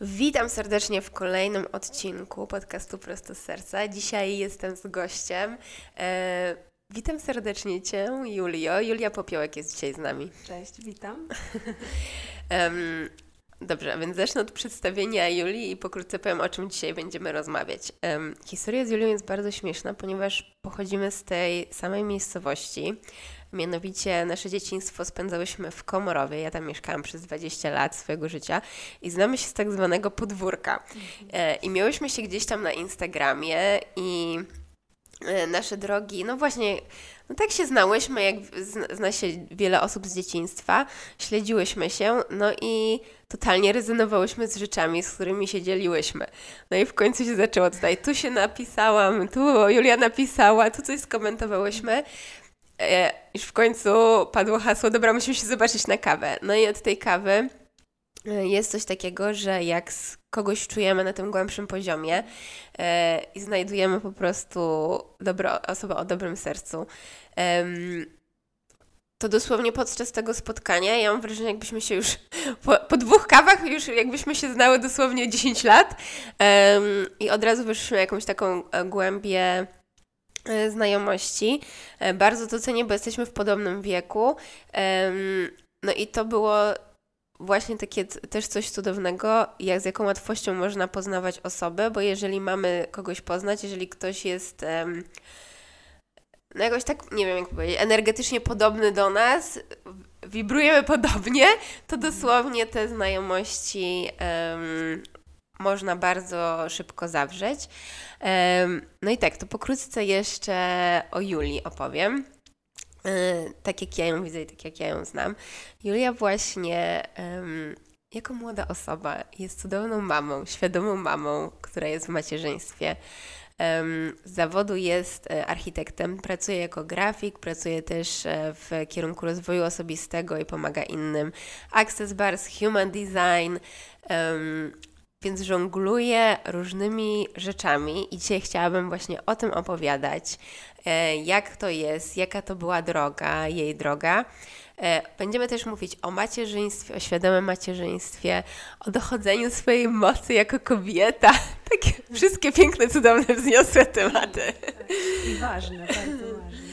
Witam serdecznie w kolejnym odcinku podcastu Prosto z Serca. Dzisiaj jestem z gościem. E, witam serdecznie Cię, Julio. Julia Popiołek jest dzisiaj z nami. Cześć, witam. Em, dobrze, a więc zacznę od przedstawienia Julii i pokrótce powiem, o czym dzisiaj będziemy rozmawiać. Em, historia z Julią jest bardzo śmieszna, ponieważ pochodzimy z tej samej miejscowości. Mianowicie nasze dzieciństwo spędzałyśmy w Komorowie. Ja tam mieszkałam przez 20 lat swojego życia i znamy się z tak zwanego podwórka. E, I miałyśmy się gdzieś tam na Instagramie i e, nasze drogi, no właśnie, no tak się znałyśmy, jak zna, się wiele osób z dzieciństwa, śledziłyśmy się, no i totalnie rezonowałyśmy z rzeczami, z którymi się dzieliłyśmy. No i w końcu się zaczęło tutaj, tu się napisałam, tu Julia napisała, tu coś skomentowałyśmy. E, już w końcu padło hasło, dobra, musimy się zobaczyć na kawę. No i od tej kawy e, jest coś takiego, że jak z kogoś czujemy na tym głębszym poziomie e, i znajdujemy po prostu dobro, osobę o dobrym sercu, em, to dosłownie podczas tego spotkania, ja mam wrażenie, jakbyśmy się już po, po dwóch kawach, już jakbyśmy się znały dosłownie 10 lat i od razu wyszliśmy jakąś taką e, głębię e, znajomości. E, Bardzo to cenię, bo jesteśmy w podobnym wieku. No i to było właśnie takie też coś cudownego, jak z jaką łatwością można poznawać osobę, bo jeżeli mamy kogoś poznać, jeżeli ktoś jest no jakoś tak, nie wiem jak powiedzieć, energetycznie podobny do nas, wibrujemy podobnie, to dosłownie te znajomości em, można bardzo szybko zawrzeć. No i tak, to pokrótce jeszcze o Julii opowiem. E, tak jak ja ją widzę i tak jak ja ją znam. Julia właśnie jako młoda osoba jest cudowną mamą, świadomą mamą, która jest w macierzyństwie. Z zawodu jest e, architektem, pracuje jako grafik, pracuje też e, w kierunku rozwoju osobistego i pomaga innym. Access Bars, Human Design, więc żongluje różnymi rzeczami i dzisiaj chciałabym właśnie o tym opowiadać, e, jak to jest, jaka to była droga, jej droga. E, Będziemy też mówić o macierzyństwie, o świadomym macierzyństwie, o dochodzeniu swojej mocy jako kobieta. Takie wszystkie piękne, cudowne, wzniosłe tematy. I ważne, bardzo ważne.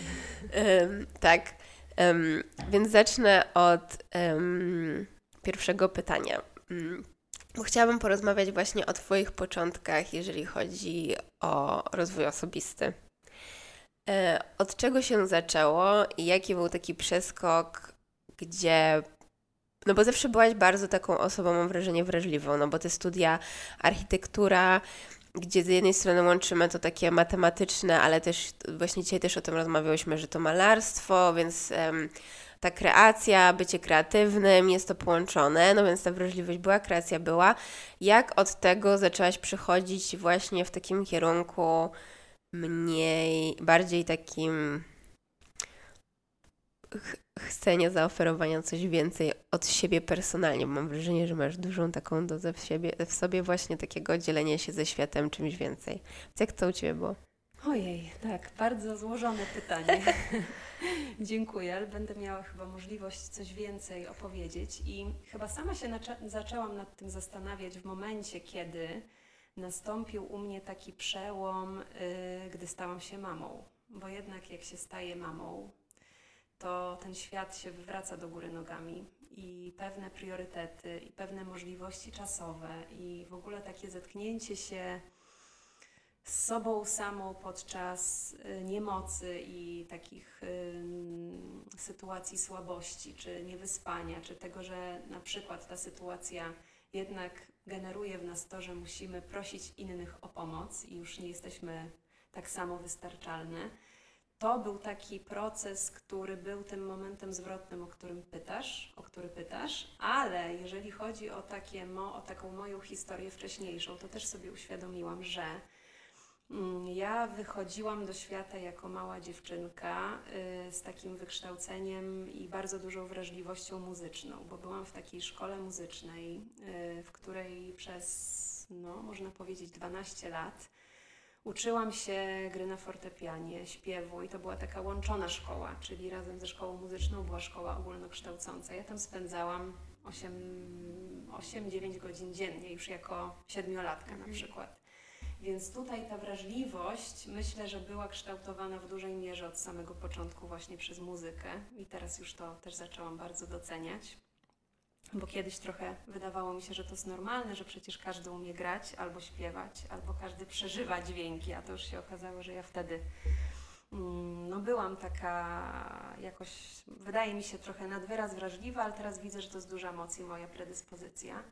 Tak, więc zacznę od pierwszego pytania. Bo chciałabym porozmawiać właśnie o Twoich początkach, jeżeli chodzi o rozwój osobisty. E, Od czego się zaczęło i jaki był taki przeskok, gdzie. No bo zawsze byłaś bardzo taką osobą, mam wrażenie, wrażliwą, no bo te studia, architektura, gdzie z jednej strony łączymy to takie matematyczne, ale też właśnie dzisiaj też o tym rozmawiałyśmy, że to malarstwo, więc em, ta kreacja, bycie kreatywnym, jest to połączone, no więc ta wrażliwość była, kreacja była. Jak od tego zaczęłaś przychodzić właśnie w takim kierunku mniej, bardziej takim ch- zaoferowania coś więcej od siebie personalnie, bo mam wrażenie, że masz dużą taką dozę w, siebie, w sobie właśnie takiego dzielenia się ze światem czymś więcej. Więc jak to u Ciebie było? Ojej, tak, bardzo złożone pytanie. Dziękuję, ale będę miała chyba możliwość coś więcej opowiedzieć i chyba sama się zaczęłam nad tym zastanawiać w momencie, kiedy nastąpił u mnie taki przełom, y, gdy stałam się mamą. Bo jednak jak się staje mamą, to ten świat się wywraca do góry nogami i pewne priorytety, i pewne możliwości czasowe, i w ogóle takie zetknięcie się z sobą samą podczas y, niemocy i takich ym, sytuacji słabości, czy niewyspania, czy tego, że na przykład ta sytuacja jednak generuje w nas to, że musimy prosić innych o pomoc i już nie jesteśmy tak samo wystarczalne, to był taki proces, który był tym momentem zwrotnym, o którym pytasz, o który pytasz, ale jeżeli chodzi o, takie mo, o taką moją historię wcześniejszą, to też sobie uświadomiłam, że mm, ja wychodziłam do świata jako mała dziewczynka y, z takim wykształceniem i bardzo dużą wrażliwością muzyczną, bo byłam w takiej szkole muzycznej, y, w której przez, no, można powiedzieć, 12 lat Uczyłam się gry na fortepianie, śpiewu i to była taka łączona szkoła, czyli razem ze szkołą muzyczną była szkoła ogólnokształcąca. Ja tam spędzałam 8-9 godzin dziennie, już jako siedmiolatka na mhm. przykład. Więc tutaj ta wrażliwość myślę, że była kształtowana w dużej mierze od samego początku właśnie przez muzykę i teraz już to też zaczęłam bardzo doceniać bo kiedyś trochę wydawało mi się, że to jest normalne, że przecież każdy umie grać albo śpiewać, albo każdy przeżywa dźwięki, a to już się okazało, że ja wtedy mm, no byłam taka jakoś, wydaje mi się trochę nad wyraz wrażliwa, ale teraz widzę, że to jest duża moc i moja predyspozycja.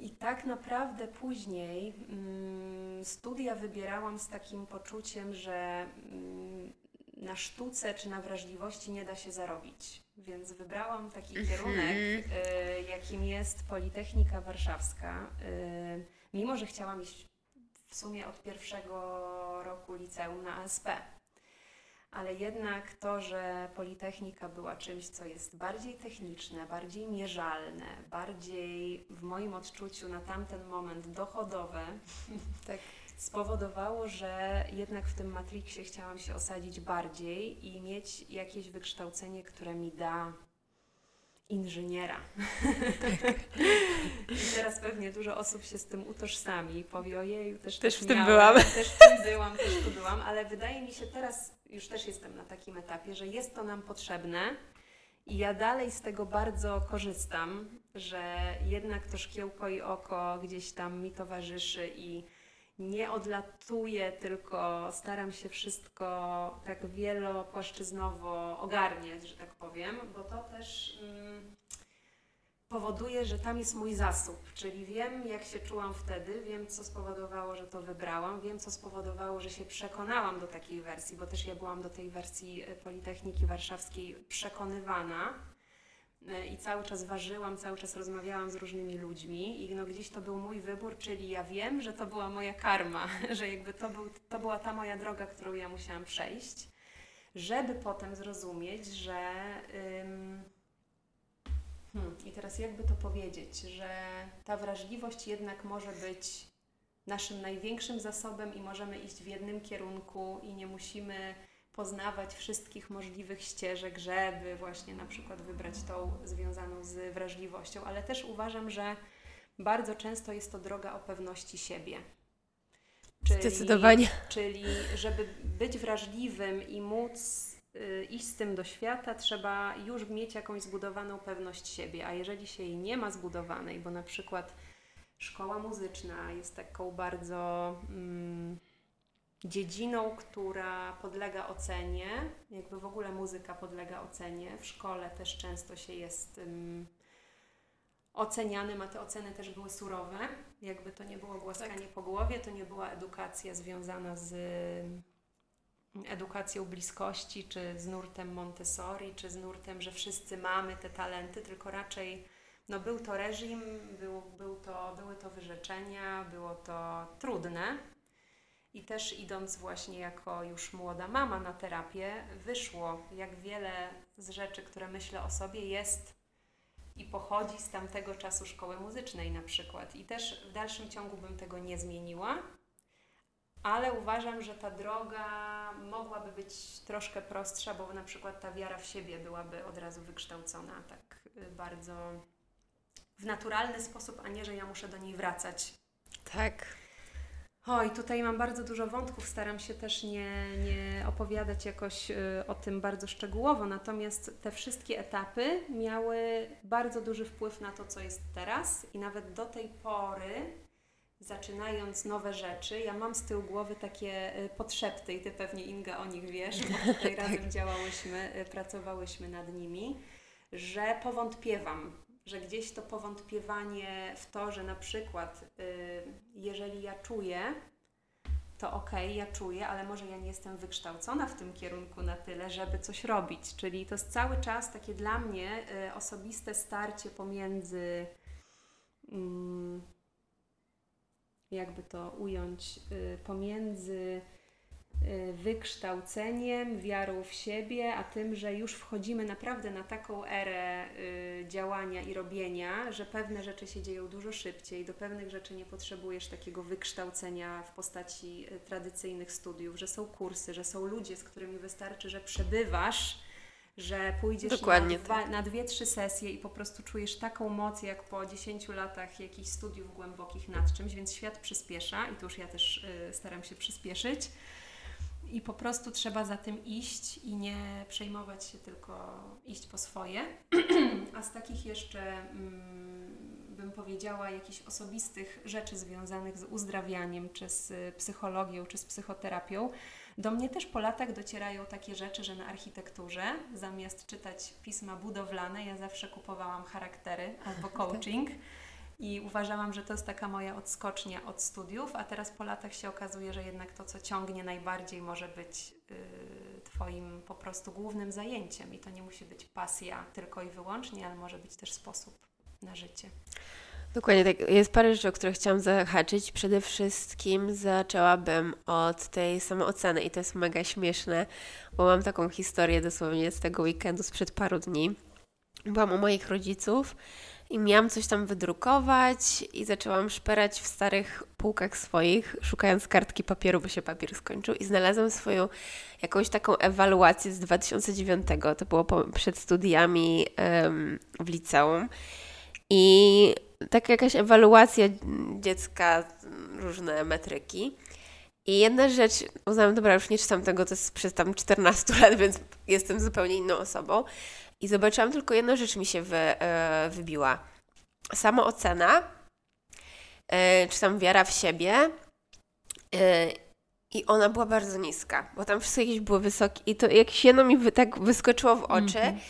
I tak naprawdę później mm, studia wybierałam z takim poczuciem, że mm, na sztuce czy na wrażliwości nie da się zarobić. Więc wybrałam taki mhm. kierunek, y, jakim jest Politechnika Warszawska. Y, mimo, że chciałam iść w sumie od pierwszego roku liceum na ASP. Ale jednak to, że Politechnika była czymś, co jest bardziej techniczne, bardziej mierzalne, bardziej w moim odczuciu na tamten moment dochodowe, tak spowodowało, że jednak w tym Matrixie chciałam się osadzić bardziej i mieć jakieś wykształcenie, które mi da inżyniera. Tak. I teraz pewnie dużo osób się z tym utożsami, powie ojej, też, też w tym byłam. Też w tym byłam, też tu byłam, ale wydaje mi się teraz, już też jestem na takim etapie, że jest to nam potrzebne i ja dalej z tego bardzo korzystam, że jednak to szkiełko i oko gdzieś tam mi towarzyszy i nie odlatuję, tylko staram się wszystko tak wielopłaszczyznowo ogarniać, że tak powiem, bo to też mm, powoduje, że tam jest mój zasób, czyli wiem, jak się czułam wtedy, wiem, co spowodowało, że to wybrałam, wiem, co spowodowało, że się przekonałam do takiej wersji, bo też ja byłam do tej wersji Politechniki Warszawskiej przekonywana E, i cały czas ważyłam, cały czas rozmawiałam z różnymi ludźmi i no gdzieś to był mój wybór, czyli ja wiem, że to była moja karma, że jakby to, był, to była ta moja droga, którą ja musiałam przejść, żeby potem zrozumieć, że ym, hmm, i teraz jakby to powiedzieć, że ta wrażliwość jednak może być naszym największym zasobem i możemy iść w jednym kierunku i nie musimy poznawać wszystkich możliwych ścieżek, żeby właśnie na przykład wybrać tą związaną z wrażliwością, ale też uważam, że bardzo często jest to droga o pewności siebie. Czyli, Zdecydowanie. Czyli, żeby być wrażliwym i móc y, iść z tym do świata, trzeba już mieć jakąś zbudowaną pewność siebie, a jeżeli się jej nie ma zbudowanej, bo na przykład szkoła muzyczna jest taką bardzo. Mm, dziedziną, która podlega ocenie, jakby w ogóle muzyka podlega ocenie. W szkole też często się jest um, ocenianym, a te oceny też były surowe. Jakby to nie było głaskanie tak. po głowie, to nie była edukacja związana z edukacją bliskości, czy z nurtem Montessori, czy z nurtem, że wszyscy mamy te talenty, tylko raczej no, był to reżim, był, był to, były to wyrzeczenia, było to trudne, i też idąc właśnie jako już młoda mama na terapię, wyszło, jak wiele z rzeczy, które myślę o sobie, jest i pochodzi z tamtego czasu szkoły muzycznej na przykład. I też w dalszym ciągu bym tego nie zmieniła, ale uważam, że ta droga mogłaby być troszkę prostsza, bo na przykład ta wiara w siebie byłaby od razu wykształcona tak y, bardzo w naturalny sposób, a nie, że ja muszę do niej wracać. Tak. Oj, tutaj mam bardzo dużo wątków, staram się też nie, nie opowiadać jakoś y, o tym bardzo szczegółowo, natomiast te wszystkie etapy miały bardzo duży wpływ na to, co jest teraz i nawet do tej pory, zaczynając nowe rzeczy, ja mam z tyłu głowy takie y, podszepty i Ty pewnie Inga o nich wiesz, bo tutaj tak. razem działałyśmy, y, pracowałyśmy nad nimi, że powątpiewam że gdzieś to powątpiewanie w to, że na przykład, y, jeżeli ja czuję, to okej, okay, ja czuję, ale może ja nie jestem wykształcona w tym kierunku na tyle, żeby coś robić. Czyli to jest cały czas takie dla mnie y, osobiste starcie pomiędzy, mm, jakby to ująć, y, pomiędzy Y, wykształceniem, wiarą w siebie, a tym, że już wchodzimy naprawdę na taką erę y, działania i robienia, że pewne rzeczy się dzieją dużo szybciej, do pewnych rzeczy nie potrzebujesz takiego wykształcenia w postaci y, tradycyjnych studiów, że są kursy, że są ludzie, z którymi wystarczy, że przebywasz że pójdziesz Dokładnie na, dwa, tak. na dwie, trzy sesje i po prostu czujesz taką moc, jak po 10 latach jakichś studiów głębokich nad czymś, więc świat przyspiesza i tu już ja też y, staram się przyspieszyć i po prostu trzeba za tym iść i nie przejmować się, tylko iść po swoje. A z takich jeszcze, mm, bym powiedziała, jakichś osobistych rzeczy związanych z uzdrawianiem, czy z psychologią, czy z psychoterapią, do mnie też po latach docierają takie rzeczy, że na architekturze zamiast czytać pisma budowlane, ja zawsze kupowałam charaktery albo coaching. I uważałam, że to jest taka moja odskocznia od studiów, a teraz po latach się okazuje, że jednak to, co ciągnie najbardziej, może być yy, Twoim po prostu głównym zajęciem. I to nie musi być pasja tylko i wyłącznie, ale może być też sposób na życie. Dokładnie tak. Jest parę rzeczy, o które chciałam zahaczyć. Przede wszystkim zaczęłabym od tej samooceny i to jest mega śmieszne, bo mam taką historię dosłownie z tego weekendu sprzed paru dni. Byłam u moich rodziców i miałam coś tam wydrukować i zaczęłam szperać w starych półkach swoich, szukając kartki papieru, bo się papier skończył i znalazłam swoją jakąś taką ewaluację z 2009. To było po, przed studiami w liceum. I taka jakaś ewaluacja dziecka, różne metryki. I jedna rzecz, uznałam, dobra, już nie czytam tego, to jest przez tam 14 lat, więc jestem zupełnie inną osobą. I zobaczyłam tylko jedną rzecz mi się wy, e, wybiła. Samoocena, e, czy tam wiara w siebie. E, I ona była bardzo niska, bo tam wszystko jakieś były wysokie i to jakieś jedno mi tak wyskoczyło w oczy. Mm -hmm.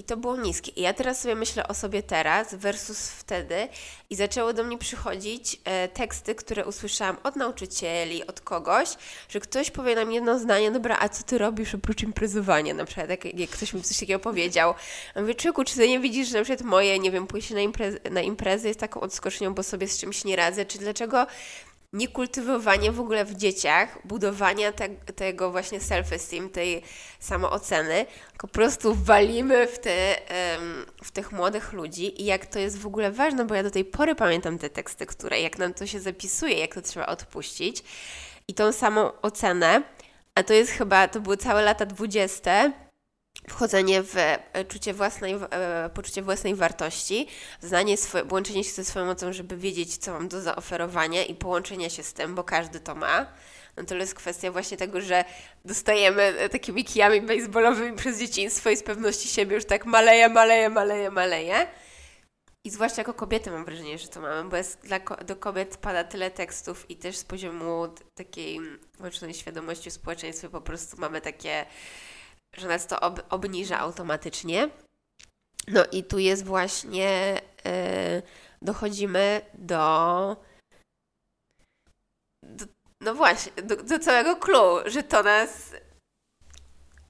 I to było niskie. I ja teraz sobie myślę o sobie teraz versus wtedy i zaczęły do mnie przychodzić e, teksty, które usłyszałam od nauczycieli, od kogoś, że ktoś powie nam jedno zdanie, dobra, a co ty robisz oprócz imprezowania? Na przykład, jak, jak ktoś mi coś takiego powiedział. Ja mówię, Czyku, czy ty nie widzisz, że na przykład moje, nie wiem, pójście na, imprez na imprezę jest taką odskocznią, bo sobie z czymś nie radzę, czy dlaczego niekultywowanie w ogóle w dzieciach, budowania te, tego właśnie self-esteem, tej samooceny, po prostu walimy w, te, w tych młodych ludzi i jak to jest w ogóle ważne, bo ja do tej pory pamiętam te teksty, które jak nam to się zapisuje, jak to trzeba odpuścić i tą samą ocenę, a to jest chyba, to były całe lata dwudzieste, wchodzenie w e, czucie własnej, e, poczucie własnej wartości, znanie swoje, łączenie się ze swoją mocą, żeby wiedzieć, co mam do zaoferowania i połączenia się z tym, bo każdy to ma. No to jest kwestia właśnie tego, że dostajemy e, takimi kijami baseballowymi przez dzieciństwo i z pewności siebie już tak maleje, maleje, maleje, maleje. I zwłaszcza jako kobiety mam wrażenie, że to mamy, bo jest dla, do kobiet pada tyle tekstów i też z poziomu takiej łącznej świadomości w społeczeństwie po prostu mamy takie że nas to ob obniża automatycznie. No i tu jest właśnie, yy, dochodzimy do, do, no właśnie, do, do całego clue, że to nas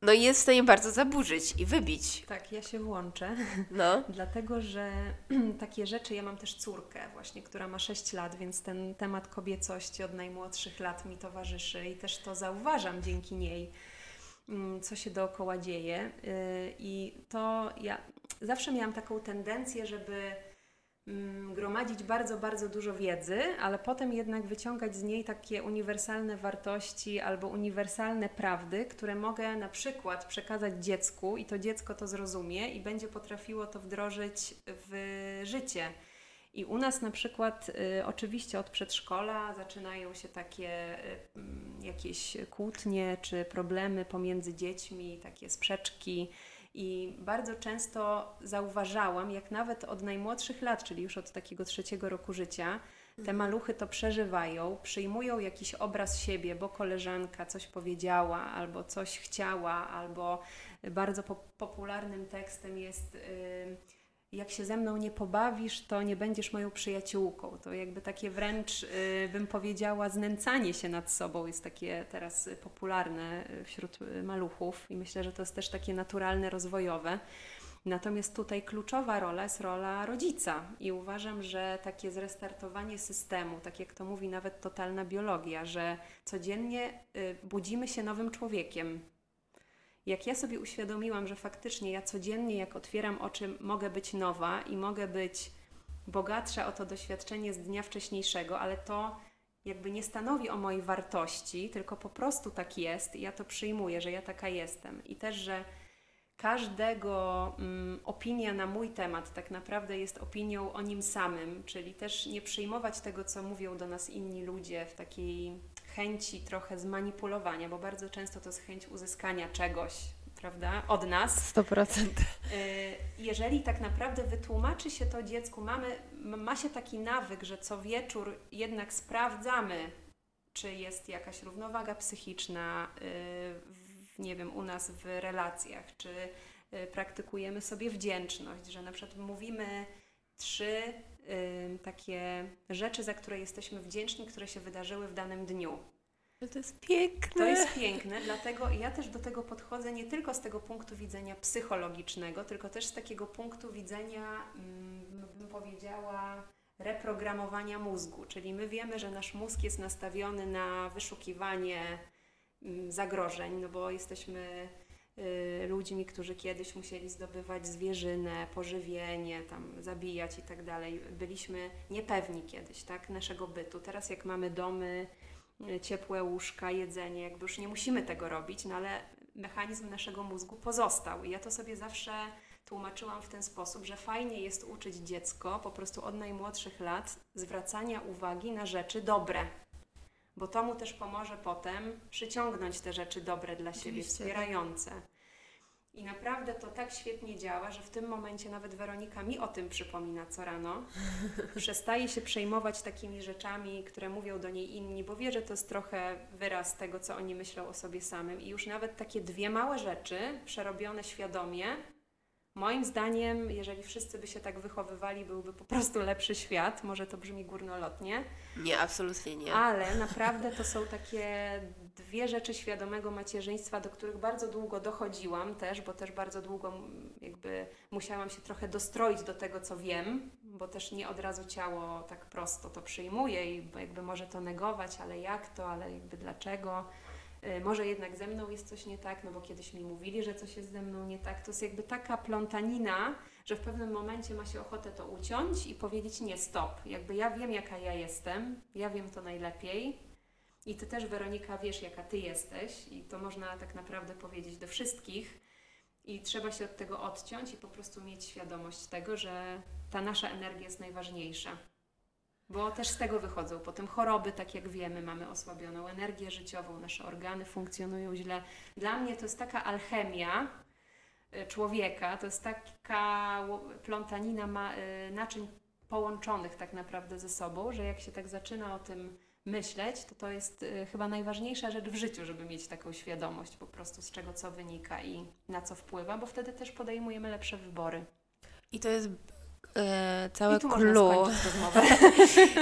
no jest w stanie bardzo zaburzyć i wybić. Tak, ja się włączę. No. Dlatego, że takie rzeczy, ja mam też córkę właśnie, która ma 6 lat, więc ten temat kobiecości od najmłodszych lat mi towarzyszy i też to zauważam dzięki niej co się dookoła dzieje. Y, I to ja zawsze miałam taką tendencję, żeby mm, gromadzić bardzo, bardzo dużo wiedzy, ale potem jednak wyciągać z niej takie uniwersalne wartości albo uniwersalne prawdy, które mogę na przykład przekazać dziecku i to dziecko to zrozumie i będzie potrafiło to wdrożyć w życie. I u nas na przykład, y, oczywiście od przedszkola zaczynają się takie y, jakieś kłótnie czy problemy pomiędzy dziećmi, takie sprzeczki. I bardzo często zauważałam, jak nawet od najmłodszych lat, czyli już od takiego trzeciego roku życia, te mhm. maluchy to przeżywają, przyjmują jakiś obraz siebie, bo koleżanka coś powiedziała, albo coś chciała, albo bardzo po popularnym tekstem jest. Yy, jak się ze mną nie pobawisz, to nie będziesz moją przyjaciółką. To jakby takie wręcz, y, bym powiedziała, znęcanie się nad sobą jest takie teraz popularne wśród maluchów i myślę, że to jest też takie naturalne, rozwojowe. Natomiast tutaj kluczowa rola jest rola rodzica i uważam, że takie zrestartowanie systemu, tak jak to mówi nawet totalna biologia, że codziennie y, budzimy się nowym człowiekiem. Jak ja sobie uświadomiłam, że faktycznie ja codziennie, jak otwieram oczy, mogę być nowa i mogę być bogatsza o to doświadczenie z dnia wcześniejszego, ale to jakby nie stanowi o mojej wartości, tylko po prostu tak jest i ja to przyjmuję, że ja taka jestem. I też, że każdego mm, opinia na mój temat tak naprawdę jest opinią o nim samym, czyli też nie przyjmować tego, co mówią do nas inni ludzie w takiej chęci trochę zmanipulowania, bo bardzo często to jest chęć uzyskania czegoś, prawda, od nas. 100%. Y, jeżeli tak naprawdę wytłumaczy się to dziecku, mamy, ma się taki nawyk, że co wieczór jednak sprawdzamy, czy jest jakaś równowaga psychiczna, y, nie wiem, u nas w relacjach, czy y, praktykujemy sobie wdzięczność, że na przykład mówimy trzy takie rzeczy, za które jesteśmy wdzięczni, które się wydarzyły w danym dniu. To jest piękne. To jest piękne, dlatego ja też do tego podchodzę nie tylko z tego punktu widzenia psychologicznego, tylko też z takiego punktu widzenia, mm, bym powiedziała, reprogramowania mózgu. Czyli my wiemy, że nasz mózg jest nastawiony na wyszukiwanie Mm, zagrożeń, no bo jesteśmy ludźmi, którzy kiedyś musieli zdobywać zwierzynę, pożywienie, tam zabijać i tak dalej. Byliśmy niepewni kiedyś, tak, naszego bytu. Teraz jak mamy domy, y, ciepłe łóżka, jedzenie, jakby już nie musimy tego robić, no ale mechanizm naszego mózgu pozostał. I ja to sobie zawsze tłumaczyłam w ten sposób, że fajnie jest uczyć dziecko po prostu od najmłodszych lat zwracania uwagi na rzeczy dobre bo to mu też pomoże potem przyciągnąć te rzeczy dobre dla siebie, Oczywiście. wspierające. I naprawdę to tak świetnie działa, że w tym momencie nawet Weronika mi o tym przypomina co rano. Przestaje się przejmować takimi rzeczami, które mówią do niej inni, bo wie, że to jest trochę wyraz tego, co oni myślą o sobie samym. I już nawet takie dwie małe rzeczy, przerobione świadomie, Moim zdaniem, jeżeli wszyscy by się tak wychowywali, byłby po prostu lepszy świat. Może to brzmi górnolotnie. Nie, absolutnie nie. Ale naprawdę to są takie dwie rzeczy świadomego macierzyństwa, do których bardzo długo dochodziłam też, bo też bardzo długo jakby musiałam się trochę dostroić do tego, co wiem, bo też nie od razu ciało tak prosto to przyjmuje i jakby może to negować, ale jak to, ale jakby dlaczego. Y, może jednak ze mną jest coś nie tak, no bo kiedyś mi mówili, że coś jest ze mną nie tak. To jest jakby taka plątanina, że w pewnym momencie ma się ochotę to uciąć i powiedzieć nie, stop. Jakby ja wiem, jaka ja jestem, ja wiem to najlepiej. I ty też, Weronika, wiesz, jaka ty jesteś, i to można tak naprawdę powiedzieć do wszystkich. I trzeba się od tego odciąć i po prostu mieć świadomość tego, że ta nasza energia jest najważniejsza bo też z tego wychodzą potem choroby, tak jak wiemy, mamy osłabioną energię życiową, nasze organy funkcjonują źle. Dla mnie to jest taka alchemia y, człowieka, to jest taka plątanina ma, y, naczyń połączonych tak naprawdę ze sobą, że jak się tak zaczyna o tym myśleć, to to jest y, chyba najważniejsza rzecz w życiu, żeby mieć taką świadomość po prostu z czego co wynika i na co wpływa, bo wtedy też podejmujemy lepsze wybory. I to jest e, całe I clue,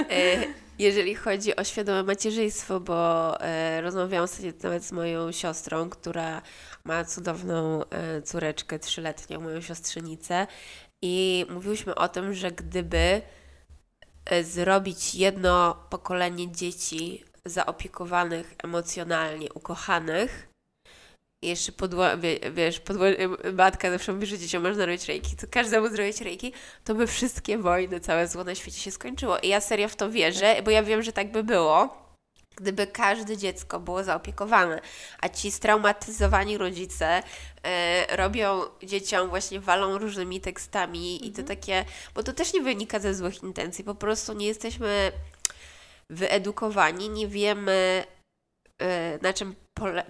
e, jeżeli chodzi o świadome macierzyństwo, bo e, rozmawiałam sobie nawet z moją siostrą, która ma cudowną e, córeczkę trzyletnią, moją siostrzenicę i mówiłyśmy o tym, że gdyby e, zrobić jedno pokolenie dzieci zaopiekowanych emocjonalnie, ukochanych, i jeszcze podło, wiesz, podło, matka zawsze mówi, że dzieciom można robić rejki, to każdemu zrobić rejki, to by wszystkie wojny, całe zło na świecie się skończyło. I ja serio w to wierzę, bo ja wiem, że tak by było, gdyby każde dziecko było zaopiekowane, a ci straumatyzowani rodzice e, robią dzieciom, właśnie walą różnymi tekstami mhm. i to mhm. takie, bo to też nie wynika ze złych intencji, po prostu nie jesteśmy wyedukowani, nie wiemy e, na czym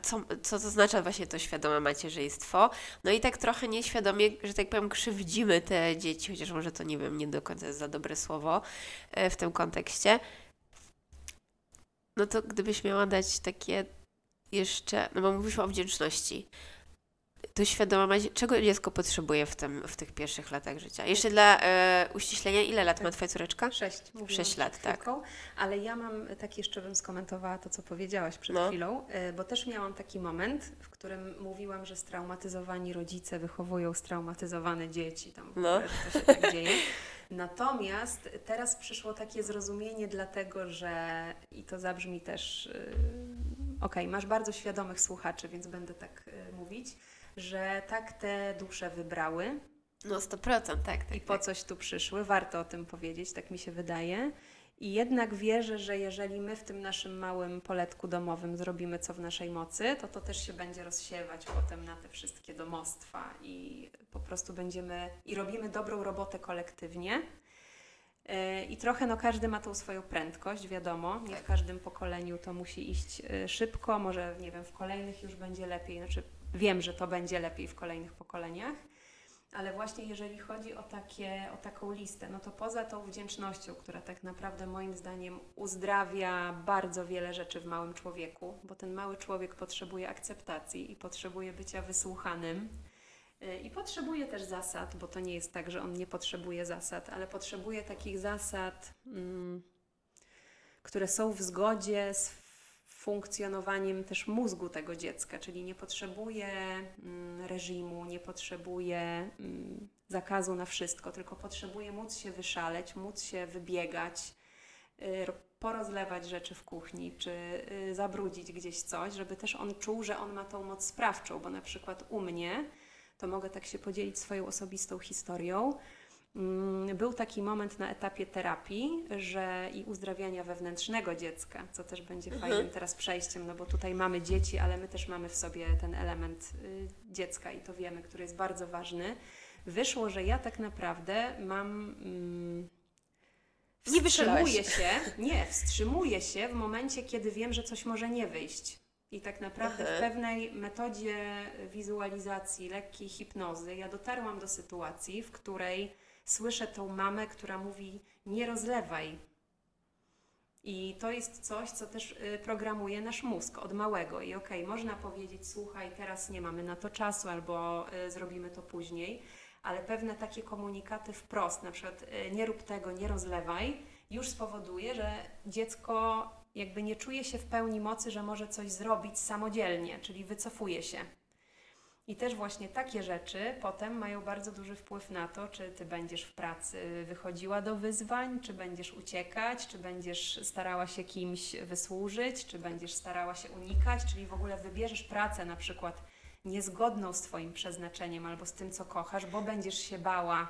co, co oznacza właśnie to świadome macierzyństwo. No i tak trochę nieświadomie, że tak powiem, krzywdzimy te dzieci, chociaż może to nie wiem, nie do końca jest za dobre słowo e, w tym kontekście. No to gdybyś miała dać takie jeszcze, no bo mówisz o wdzięczności. To świadomość, czego dziecko potrzebuje w, tym, w tych pierwszych latach życia. Jeszcze dla e, uściślenia, ile lat ma Twoja córeczka? Sześć. Sześć lat, tak. chwilką, Ale ja mam, tak jeszcze bym skomentowała to, co powiedziałaś przed No. chwilą, y, bo też miałam taki moment, w którym mówiłam, że straumatyzowani rodzice wychowują straumatyzowane dzieci. Tam No. to się tak dzieje. Natomiast teraz przyszło takie zrozumienie, dlatego że, i to zabrzmi też, y, okej, masz bardzo świadomych słuchaczy, więc będę tak y, mówić, że tak te dusze wybrały, No 100%, tak. tak i po tak. coś tu przyszły. Warto o tym powiedzieć, tak mi się wydaje. I jednak wierzę, że jeżeli my w tym naszym małym poletku domowym zrobimy co w naszej mocy, to to też się będzie rozsiewać potem na te wszystkie domostwa i po prostu będziemy i robimy dobrą robotę kolektywnie. Yy, I trochę no każdy ma tą swoją prędkość, wiadomo, nie w każdym pokoleniu to musi iść yy, szybko, może nie wiem, w kolejnych już będzie lepiej, znaczy wiem, że to będzie lepiej w kolejnych pokoleniach. Ale właśnie jeżeli chodzi o, takie, o taką listę, no to poza tą wdzięcznością, która tak naprawdę moim zdaniem uzdrawia bardzo wiele rzeczy w małym człowieku, bo ten mały człowiek potrzebuje akceptacji i potrzebuje bycia wysłuchanym. y, I potrzebuje też zasad, bo to nie jest tak, że on nie potrzebuje zasad, ale potrzebuje takich zasad, mm, które są w zgodzie z funkcjonowaniem też mózgu tego dziecka, czyli nie potrzebuje mm, reżimu, nie potrzebuje mm, zakazu na wszystko, tylko potrzebuje móc się wyszaleć, móc się wybiegać, y, ro- porozlewać rzeczy w kuchni, czy y, zabrudzić gdzieś coś, żeby też on czuł, że on ma tą moc sprawczą, bo na przykład u mnie, to mogę tak się podzielić swoją osobistą historią, Był taki moment na etapie terapii, że i uzdrawiania wewnętrznego dziecka, co też będzie fajnym teraz przejściem, no bo tutaj mamy dzieci, ale my też mamy w sobie ten element y, dziecka i to wiemy, który jest bardzo ważny. Wyszło, że ja tak naprawdę mam. Mm, Nie wstrzymuję się, nie, wstrzymuję się w momencie, kiedy wiem, że coś może nie wyjść. I tak naprawdę w Aha. pewnej metodzie wizualizacji, lekkiej hipnozy, ja dotarłam do sytuacji, w której słyszę tą mamę, która mówi: Nie rozlewaj. I to jest coś, co też y, programuje nasz mózg od małego. I okej, można powiedzieć: Słuchaj, teraz nie mamy na to czasu, albo y, zrobimy to później, ale pewne takie komunikaty wprost, na przykład y, nie rób tego, nie rozlewaj, już spowoduje, że dziecko jakby nie czuje się w pełni mocy, że może coś zrobić samodzielnie, czyli wycofuje się. I też właśnie takie rzeczy potem mają bardzo duży wpływ na to, czy ty będziesz w pracy wychodziła do wyzwań, czy będziesz uciekać, czy będziesz starała się kimś wysłużyć, czy będziesz starała się unikać, czyli w ogóle wybierzesz pracę na przykład niezgodną z twoim przeznaczeniem albo z tym, co kochasz, bo będziesz się bała,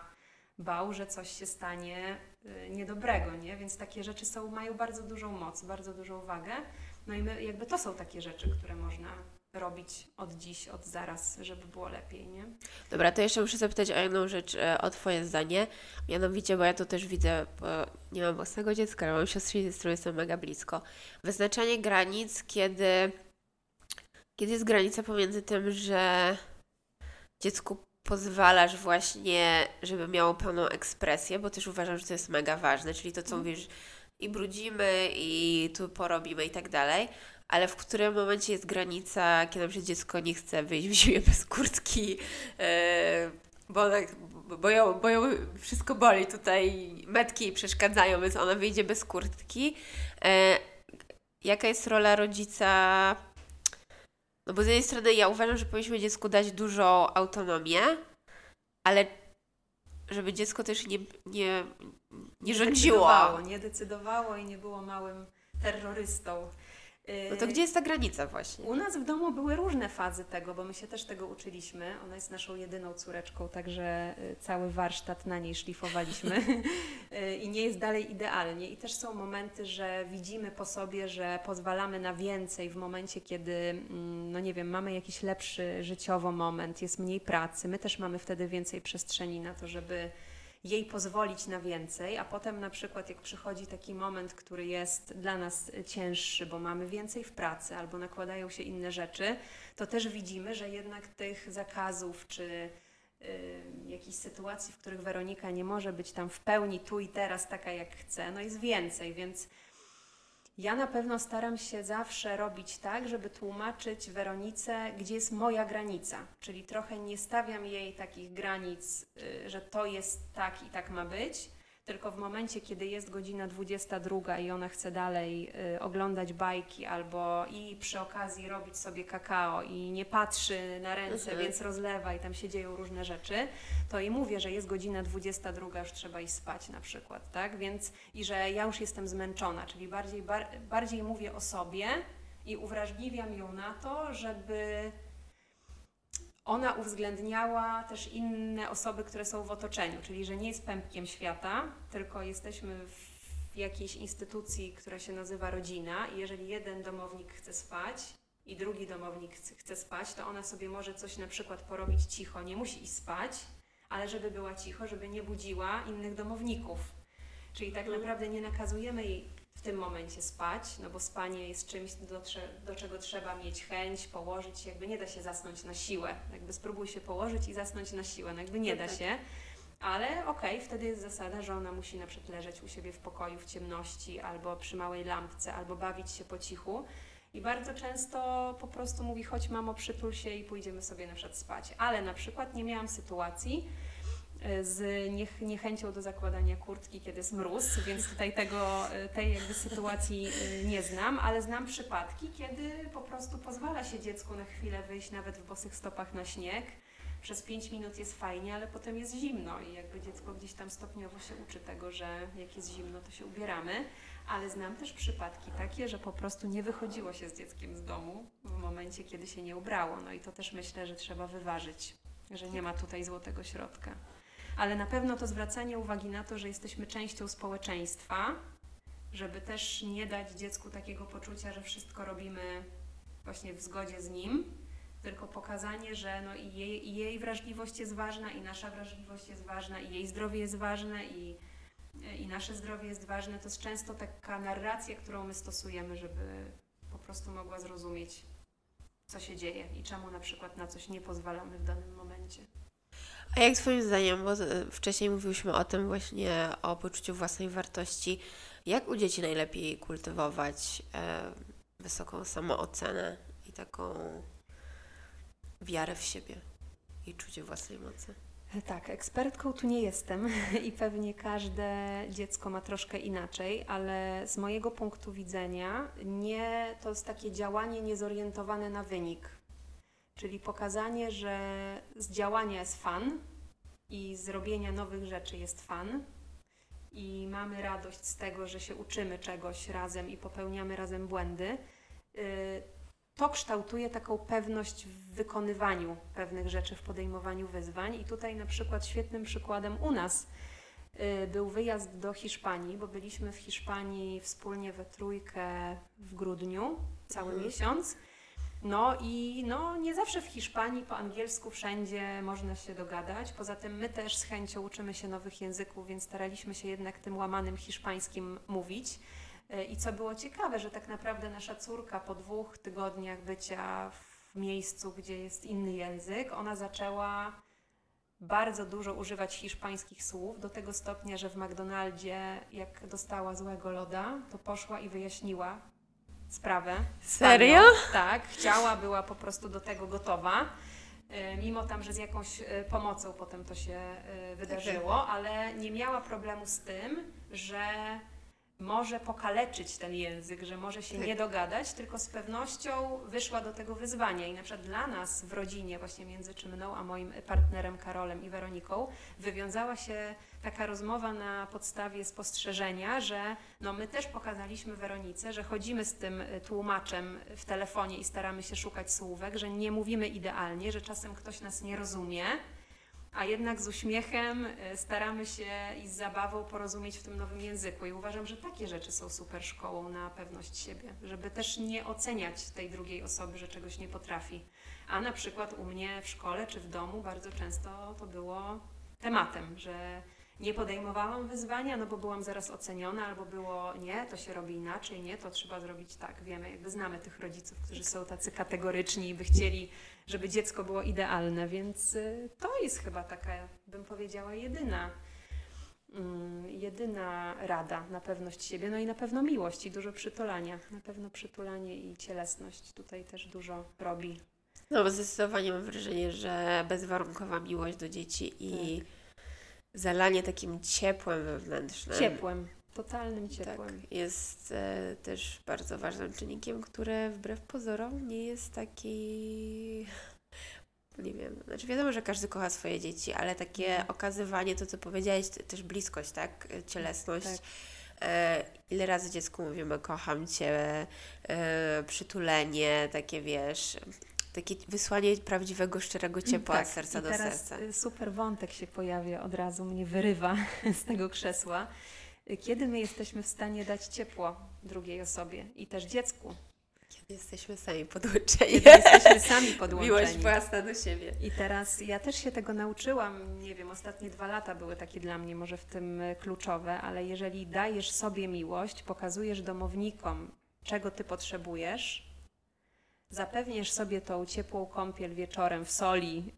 bał, że coś się stanie y, niedobrego, nie? Więc takie rzeczy są, mają bardzo dużą moc, bardzo dużą wagę. No i my, jakby to są takie rzeczy, które można robić od dziś, od zaraz, żeby było lepiej, nie? Dobra, to jeszcze muszę zapytać o jedną rzecz, e, o Twoje zdanie. Mianowicie, bo ja to też widzę, bo nie mam własnego dziecka, ale mam siostrę, z którą jestem mega blisko. Wyznaczanie granic, kiedy, kiedy jest granica pomiędzy tym, że dziecku pozwalasz właśnie, żeby miało pełną ekspresję, bo też uważam, że to jest mega ważne, czyli to, co Mhm. mówisz, i brudzimy, i tu porobimy i tak dalej, ale w którym momencie jest granica, kiedy na dziecko nie chce wyjść w zimie bez kurtki, e, bo, tak, bo, ją, bo ją wszystko boli tutaj, metki jej przeszkadzają, więc ona wyjdzie bez kurtki. E, jaka jest rola rodzica? No bo z jednej strony ja uważam, że powinniśmy dziecku dać dużą autonomię, ale żeby dziecko też nie, nie, nie rządziło. Decydowało, nie decydowało i nie było małym terrorystą. No to gdzie jest ta granica właśnie? U nas w domu były różne fazy tego, bo my się też tego uczyliśmy. Ona jest naszą jedyną córeczką, także y, cały warsztat na niej szlifowaliśmy Y, i nie jest dalej idealnie. I też są momenty, że widzimy po sobie, że pozwalamy na więcej w momencie, kiedy, mm, no nie wiem, mamy jakiś lepszy życiowo moment, jest mniej pracy. My też mamy wtedy więcej przestrzeni na to, żeby jej pozwolić na więcej, a potem na przykład jak przychodzi taki moment, który jest dla nas cięższy, bo mamy więcej w pracy albo nakładają się inne rzeczy, to też widzimy, że jednak tych zakazów czy y, jakichś sytuacji, w których Weronika nie może być tam w pełni tu i teraz taka jak chce, no jest więcej, więc Ja na pewno staram się zawsze robić tak, żeby tłumaczyć Weronice, gdzie jest moja granica. Czyli trochę nie stawiam jej takich granic, y, że to jest tak i tak ma być, tylko w momencie, kiedy jest godzina 22 i ona chce dalej y, oglądać bajki albo i przy okazji robić sobie kakao i nie patrzy na ręce, Mhm. więc rozlewa i tam się dzieją różne rzeczy, to jej mówię, że jest godzina 22, już trzeba iść spać na przykład, tak? Więc i że ja już jestem zmęczona, czyli bardziej, bar, bardziej mówię o sobie i uwrażliwiam ją na to, żeby ona uwzględniała też inne osoby, które są w otoczeniu, czyli że nie jest pępkiem świata, tylko jesteśmy w jakiejś instytucji, która się nazywa rodzina i jeżeli jeden domownik chce spać i drugi domownik chce- spać, to ona sobie może coś na przykład porobić cicho, nie musi iść spać, ale żeby była cicho, żeby nie budziła innych domowników. Czyli tak Mhm. naprawdę nie nakazujemy jej w tym momencie spać, no bo spanie jest czymś, do, do czego trzeba mieć chęć, położyć się, jakby nie da się zasnąć na siłę. Jakby spróbuj się położyć i zasnąć na siłę, no jakby nie No da tak. się. Ale okej, wtedy jest zasada, że ona musi na przykład leżeć u siebie w pokoju w ciemności, albo przy małej lampce, albo bawić się po cichu. I bardzo często po prostu mówi, chodź mamo, przytul się i pójdziemy sobie na przykład spać. Ale na przykład nie miałam sytuacji z niech, niechęcią do zakładania kurtki, kiedy jest mróz, więc tutaj tego, e, tej jakby sytuacji e, nie znam, ale znam przypadki, kiedy po prostu pozwala się dziecku na chwilę wyjść nawet w bosych stopach na śnieg. Przez 5 minut jest fajnie, ale potem jest zimno i jakby dziecko gdzieś tam stopniowo się uczy tego, że jak jest zimno, to się ubieramy. Ale znam też przypadki takie, że po prostu nie wychodziło się z dzieckiem z domu w momencie, kiedy się nie ubrało. No i to też myślę, że trzeba wyważyć, że nie ma tutaj złotego środka. Ale na pewno to zwracanie uwagi na to, że jesteśmy częścią społeczeństwa, żeby też nie dać dziecku takiego poczucia, że wszystko robimy właśnie w zgodzie z nim, tylko pokazanie, że no i, jej, i jej wrażliwość jest ważna, i nasza wrażliwość jest ważna, i jej zdrowie jest ważne, i, i nasze zdrowie jest ważne. To jest często taka narracja, którą my stosujemy, żeby po prostu mogła zrozumieć, co się dzieje i czemu na przykład na coś nie pozwalamy w danym momencie. A jak Twoim zdaniem, bo e, wcześniej mówiłyśmy o tym właśnie, o poczuciu własnej wartości, jak u dzieci najlepiej kultywować e, wysoką samoocenę i taką wiarę w siebie i czucie własnej mocy? Tak, ekspertką tu nie jestem i pewnie każde dziecko ma troszkę inaczej, ale z mojego punktu widzenia nie, to jest takie działanie niezorientowane na wynik. Czyli pokazanie, że z działania jest fan i z robienia nowych rzeczy jest fan i mamy radość z tego, że się uczymy czegoś razem i popełniamy razem błędy. Y, to kształtuje taką pewność w wykonywaniu pewnych rzeczy, w podejmowaniu wyzwań. I tutaj na przykład świetnym przykładem u nas y, był wyjazd do Hiszpanii, bo byliśmy w Hiszpanii wspólnie we trójkę w grudniu, cały Mhm. miesiąc. No i no, nie zawsze w Hiszpanii po angielsku wszędzie można się dogadać. Poza tym my też z chęcią uczymy się nowych języków, więc staraliśmy się jednak tym łamanym hiszpańskim mówić. E, I co było ciekawe, że tak naprawdę nasza córka po dwóch tygodniach bycia w miejscu, gdzie jest inny język, ona zaczęła bardzo dużo używać hiszpańskich słów, do tego stopnia, że w McDonaldzie, jak dostała złego loda, to poszła i wyjaśniła sprawę. Serio? panią. Tak, chciała, była po prostu do tego gotowa. E, Mimo tam, że z jakąś e, pomocą potem to się e, wydarzyło, ale nie miała problemu z tym, że może pokaleczyć ten język, że może się Tak. nie dogadać, tylko z pewnością wyszła do tego wyzwania. I na przykład dla nas w rodzinie, właśnie między czy mną a moim partnerem Karolem i Weroniką, wywiązała się taka rozmowa na podstawie spostrzeżenia, że no my też pokazaliśmy Weronice, że chodzimy z tym y, tłumaczem w telefonie i staramy się szukać słówek, że nie mówimy idealnie, że czasem ktoś nas nie rozumie, a jednak z uśmiechem y, staramy się i z zabawą porozumieć w tym nowym języku. I uważam, że takie rzeczy są super szkołą na pewność siebie, żeby też nie oceniać tej drugiej osoby, że czegoś nie potrafi. A na przykład u mnie w szkole czy w domu bardzo często to było tematem, że nie podejmowałam wyzwania, no bo byłam zaraz oceniona, albo było nie, to się robi inaczej, nie, to trzeba zrobić tak. Wiemy, jakby znamy tych rodziców, którzy są tacy kategoryczni i by chcieli, żeby dziecko było idealne, więc y, to jest chyba taka, bym powiedziała, jedyna, mm, jedyna rada na pewność siebie, no i na pewno miłość i dużo przytulania. Na pewno przytulanie i cielesność tutaj też dużo robi. No, zdecydowanie mam wrażenie, że bezwarunkowa miłość do dzieci i zalanie takim ciepłem wewnętrznym. Ciepłem, totalnym ciepłem. Tak, jest e, też bardzo ważnym czynnikiem, który wbrew pozorom nie jest taki. Nie wiem, znaczy wiadomo, że każdy kocha swoje dzieci, ale takie Mhm. okazywanie, to co powiedziałeś, też bliskość, tak? Cielesność. Tak. E, ile razy dziecku mówimy, kocham cię, e, przytulenie, takie wiesz, takie wysłanie prawdziwego, szczerego ciepła Tak, serca i do teraz serca. y, super wątek się pojawia, od razu mnie wyrywa z tego krzesła. Kiedy my jesteśmy w stanie dać ciepło drugiej osobie i też dziecku? Kiedy jesteśmy sami podłączeni. Kiedy jesteśmy sami Miłość podłączeni. własna do siebie. I teraz ja też się tego nauczyłam. Nie wiem, ostatnie dwa lata były takie dla mnie może w tym y, kluczowe, ale jeżeli dajesz sobie miłość, pokazujesz domownikom, czego ty potrzebujesz, zapewniesz sobie tą ciepłą kąpiel wieczorem w soli,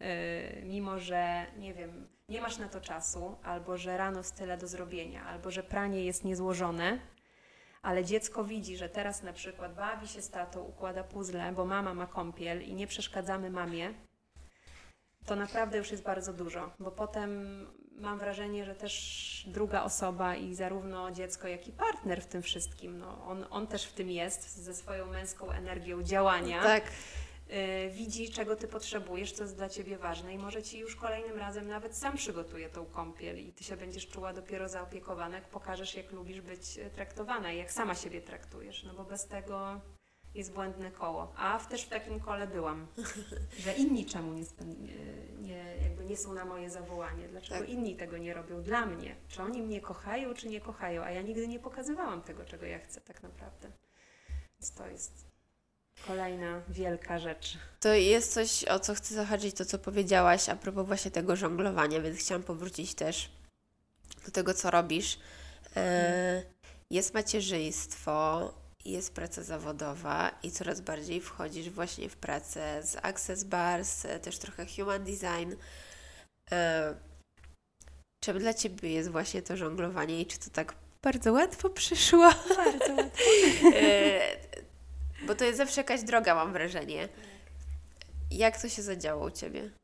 yy, mimo że nie wiem, nie masz na to czasu, albo że rano jest tyle do zrobienia, albo że pranie jest niezłożone, ale dziecko widzi, że teraz na przykład bawi się z tatą, układa puzzle, bo mama ma kąpiel i nie przeszkadzamy mamie, to naprawdę już jest bardzo dużo, bo potem mam wrażenie, że też druga osoba i zarówno dziecko, jak i partner w tym wszystkim, no, on, on też w tym jest ze swoją męską energią działania. Tak. y, widzi, czego ty potrzebujesz, co jest dla ciebie ważne i może ci już kolejnym razem nawet sam przygotuje tą kąpiel i ty się będziesz czuła dopiero zaopiekowana, jak pokażesz, jak lubisz być e, traktowana i jak sama siebie traktujesz, no bo bez tego jest błędne koło. A w, też w takim kole byłam, że inni czemu nie, nie, nie, jakby nie są na moje zawołanie, dlaczego Tak. inni tego nie robią dla mnie, czy oni mnie kochają, czy nie kochają, a ja nigdy nie pokazywałam tego, czego ja chcę tak naprawdę. Więc to jest kolejna wielka rzecz. To jest coś, o co chcę zahaczyć, to co powiedziałaś a propos właśnie tego żonglowania, więc chciałam powrócić też do tego, co robisz. E, jest macierzyństwo, jest praca zawodowa i coraz bardziej wchodzisz właśnie w pracę z Access Bars, e, też trochę human design. E, czym dla Ciebie jest właśnie to żonglowanie i czy to tak bardzo łatwo przyszło? Bardzo łatwo. E, bo to jest zawsze jakaś droga, mam wrażenie. Jak to się zadziało u Ciebie?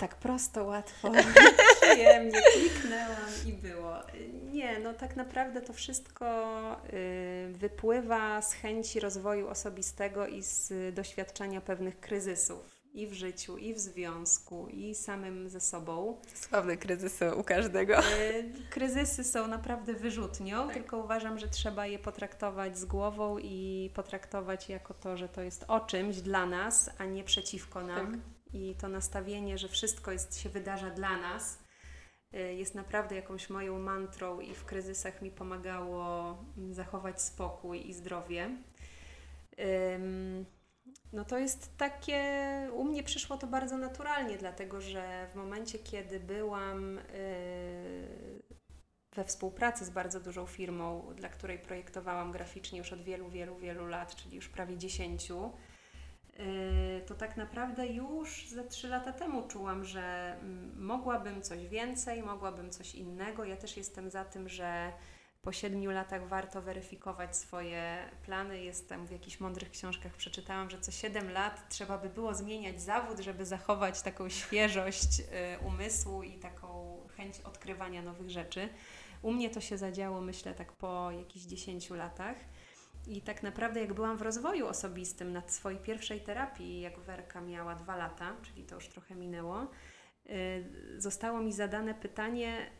Tak prosto, łatwo, przyjemnie, kliknęłam i było. Nie, no tak naprawdę to wszystko y, wypływa z chęci rozwoju osobistego i z doświadczenia pewnych kryzysów i w życiu, i w związku, i samym ze sobą. Sławne kryzysy u każdego. Y, Kryzysy są naprawdę wyrzutnią, tylko uważam, że trzeba je potraktować z głową i potraktować jako to, że to jest o czymś dla nas, a nie przeciwko nam. Tak. I to nastawienie, że wszystko jest, się wydarza dla nas, y, jest naprawdę jakąś moją mantrą i w kryzysach mi pomagało mm, zachować spokój i zdrowie. No to jest takie, u mnie przyszło to bardzo naturalnie, dlatego że w momencie, kiedy byłam yy, we współpracy z bardzo dużą firmą, dla której projektowałam graficznie już od wielu, wielu, wielu lat, czyli już prawie dziesięciu, to tak naprawdę już ze trzy lata temu czułam, że mm, mogłabym coś więcej, mogłabym coś innego. Ja też jestem za tym, że po siedmiu latach warto weryfikować swoje plany. Jestem w jakichś mądrych książkach przeczytałam, że co siedem lat trzeba by było zmieniać zawód, żeby zachować taką świeżość y, umysłu i taką chęć odkrywania nowych rzeczy. U mnie to się zadziało, myślę, tak po jakichś dziesięciu latach. I tak naprawdę, jak byłam w rozwoju osobistym na swojej pierwszej terapii, jak Werka miała dwa lata, czyli to już trochę minęło, y, zostało mi zadane pytanie,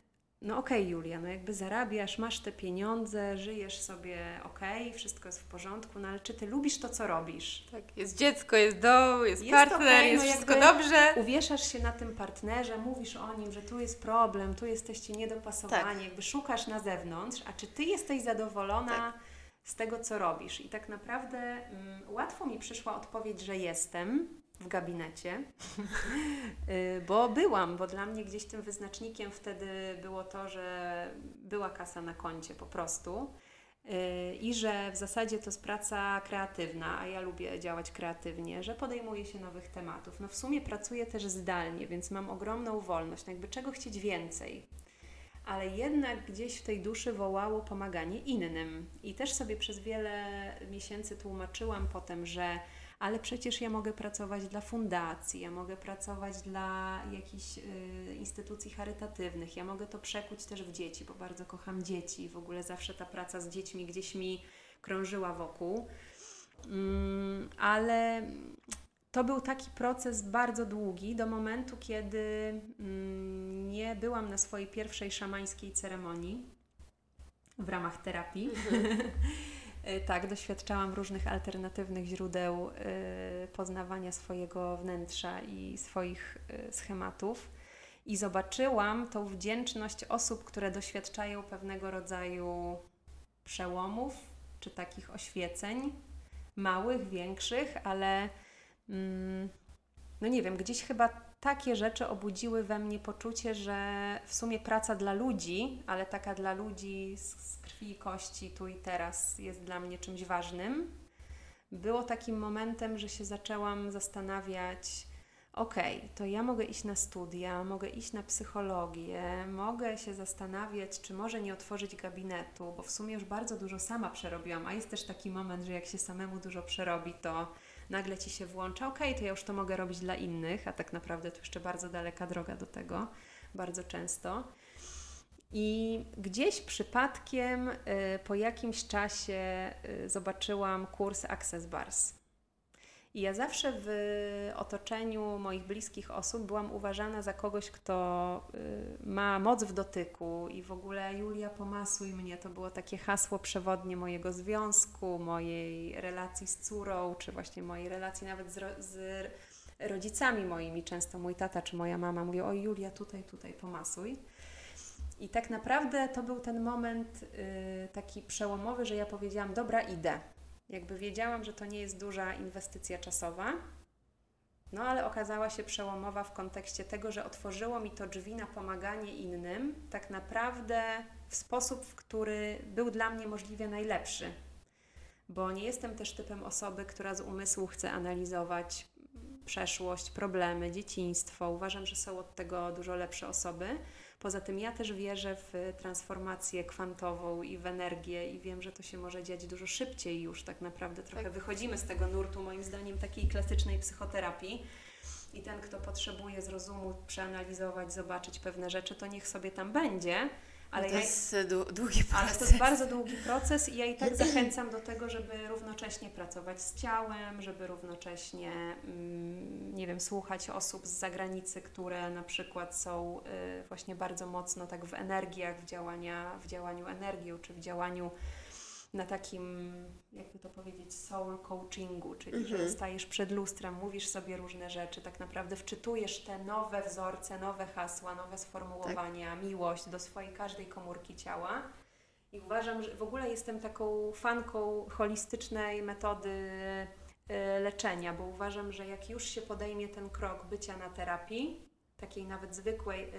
no okej Julia, no jakby zarabiasz, masz te pieniądze, żyjesz sobie okej, wszystko jest w porządku, no ale czy ty lubisz to, co robisz? Tak, jest dziecko, jest dom, jest, Jest partner, okej, jest no wszystko dobrze. Uwieszasz się na tym partnerze, mówisz o nim, że tu jest problem, tu jesteście niedopasowani, Tak. jakby szukasz na zewnątrz, a czy ty jesteś zadowolona z tego, co robisz? I tak naprawdę mm, łatwo mi przyszła odpowiedź, że jestem w gabinecie, Y, bo byłam, bo dla mnie gdzieś tym wyznacznikiem wtedy było to, że była kasa na koncie po prostu. Y, I że w zasadzie to jest praca kreatywna, a ja lubię działać kreatywnie, że podejmuję się nowych tematów. No w sumie pracuję też zdalnie, więc mam ogromną wolność, no jakby czego chcieć więcej. Ale jednak gdzieś w tej duszy wołało pomaganie innym. I też sobie przez wiele miesięcy tłumaczyłam potem, że ale przecież ja mogę pracować dla fundacji, ja mogę pracować dla jakichś y, instytucji charytatywnych, ja mogę to przekuć też w dzieci, bo bardzo kocham dzieci. W ogóle zawsze ta praca z dziećmi gdzieś mi krążyła wokół. Mm, ale to był taki proces bardzo długi, do momentu, kiedy mm, nie byłam na swojej pierwszej szamańskiej ceremonii w ramach terapii. tak, doświadczałam różnych alternatywnych źródeł y, poznawania swojego wnętrza i swoich y, schematów. I zobaczyłam tą wdzięczność osób, które doświadczają pewnego rodzaju przełomów czy takich oświeceń, małych, większych, ale no nie wiem, gdzieś chyba takie rzeczy obudziły we mnie poczucie, że w sumie praca dla ludzi, ale taka dla ludzi z, z krwi i kości tu i teraz jest dla mnie czymś ważnym. Było takim momentem, że się zaczęłam zastanawiać, okay, to ja mogę iść na studia, mogę iść na psychologię, mogę się zastanawiać, czy może nie otworzyć gabinetu, bo w sumie już bardzo dużo sama przerobiłam, a jest też taki moment, że jak się samemu dużo przerobi, to nagle ci się włącza, okej, okay, to ja już to mogę robić dla innych, a tak naprawdę to jeszcze bardzo daleka droga do tego, bardzo często. I gdzieś przypadkiem y, po jakimś czasie y, zobaczyłam kurs Access Bars. I ja zawsze w otoczeniu moich bliskich osób byłam uważana za kogoś, kto y, ma moc w dotyku i w ogóle Julia pomasuj mnie. To było takie hasło przewodnie mojego związku, mojej relacji z córą, czy właśnie mojej relacji nawet z, z rodzicami moimi. Często mój tata czy moja mama mówią, o Julia tutaj, tutaj pomasuj. I tak naprawdę to był ten moment y, taki przełomowy, że ja powiedziałam, dobra, idę. Jakby wiedziałam, że to nie jest duża inwestycja czasowa, no ale okazała się przełomowa w kontekście tego, że otworzyło mi to drzwi na pomaganie innym, tak naprawdę w sposób, w który był dla mnie możliwie najlepszy. Bo nie jestem też typem osoby, która z umysłu chce analizować przeszłość, problemy, dzieciństwo. Uważam, że są od tego dużo lepsze osoby. Poza tym ja też wierzę w transformację kwantową i w energię i wiem, że to się może dziać dużo szybciej już tak naprawdę. Trochę tak. wychodzimy z tego nurtu moim zdaniem takiej klasycznej psychoterapii. I ten, kto potrzebuje z rozumu przeanalizować, zobaczyć pewne rzeczy, to niech sobie tam będzie ale to ja, jest długi proces. Ale to jest bardzo długi proces i ja i tak zachęcam do tego, żeby równocześnie pracować z ciałem, żeby równocześnie, mm, nie wiem, słuchać osób z zagranicy, które na przykład są y, właśnie bardzo mocno tak w energiach, w, działania, w działaniu energią, czy w działaniu na takim, jakby to powiedzieć, soul coachingu, czyli mhm. że stajesz przed lustrem, mówisz sobie różne rzeczy, tak naprawdę wczytujesz te nowe wzorce, nowe hasła, nowe sformułowania, tak. miłość do swojej każdej komórki ciała. I uważam, że w ogóle jestem taką fanką holistycznej metody y, leczenia, bo uważam, że jak już się podejmie ten krok bycia na terapii, takiej nawet zwykłej,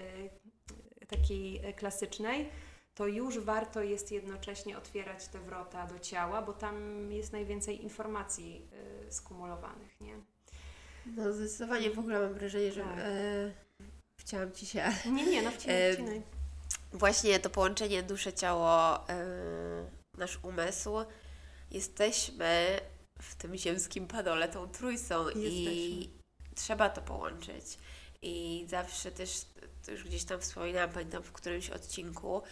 y, takiej klasycznej, to już warto jest jednocześnie otwierać te wrota do ciała, bo tam jest najwięcej informacji y, skumulowanych, nie? No zdecydowanie w ogóle mam wrażenie, że tak. e, chciałam Ci się... Nie, nie, no wcinaj, e, Właśnie to połączenie dusze-ciało, e, nasz umysł, jesteśmy w tym ziemskim padole tą trójsą jesteśmy. i trzeba to połączyć. I zawsze też, to już gdzieś tam wspominałam, pamiętam w którymś odcinku,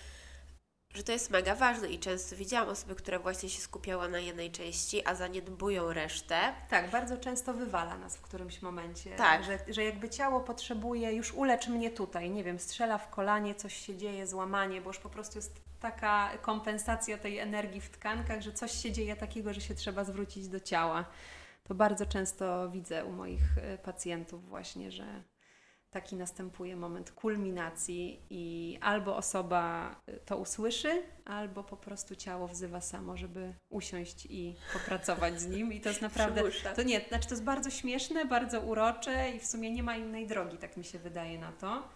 że to jest mega ważne i często widziałam osoby, które właśnie się skupiały na jednej części, a zaniedbują resztę. Tak, bardzo często wywala nas w którymś momencie. Tak. Że, że jakby ciało potrzebuje, już ulecz mnie tutaj, nie wiem, strzela w kolanie, coś się dzieje, złamanie, bo już po prostu jest taka kompensacja tej energii w tkankach, że coś się dzieje takiego, że się trzeba zwrócić do ciała. To bardzo często widzę u moich y, pacjentów właśnie, że taki następuje moment kulminacji i albo osoba y, to usłyszy, albo po prostu ciało wzywa samo, żeby usiąść i popracować z nim. I to jest naprawdę. To nie, znaczy to jest bardzo śmieszne, bardzo urocze i w sumie nie ma innej drogi, tak mi się wydaje na to.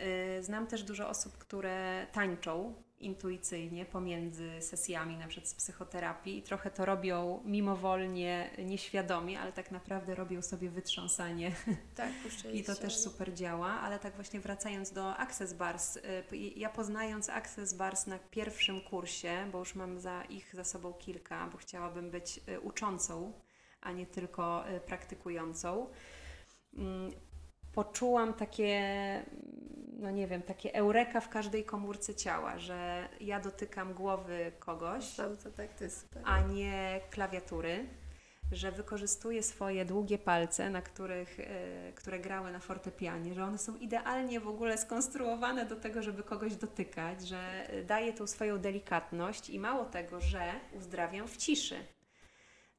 Y, znam też dużo osób, które tańczą intuicyjnie pomiędzy sesjami na przykład z psychoterapii. I trochę to robią mimowolnie, nieświadomie, ale tak naprawdę robią sobie wytrząsanie. Tak, I to też super działa, ale tak właśnie wracając do Access Bars, y, ja poznając Access Bars na pierwszym kursie, bo już mam za ich za sobą kilka, bo chciałabym być y, uczącą, a nie tylko y, praktykującą, mm, poczułam takie no nie wiem, takie eureka w każdej komórce ciała, że ja dotykam głowy kogoś, to tak, to a nie klawiatury, że wykorzystuję swoje długie palce, na których, e, które grały na fortepianie, że one są idealnie w ogóle skonstruowane do tego, żeby kogoś dotykać, że daję tą swoją delikatność i mało tego, że uzdrawiam w ciszy.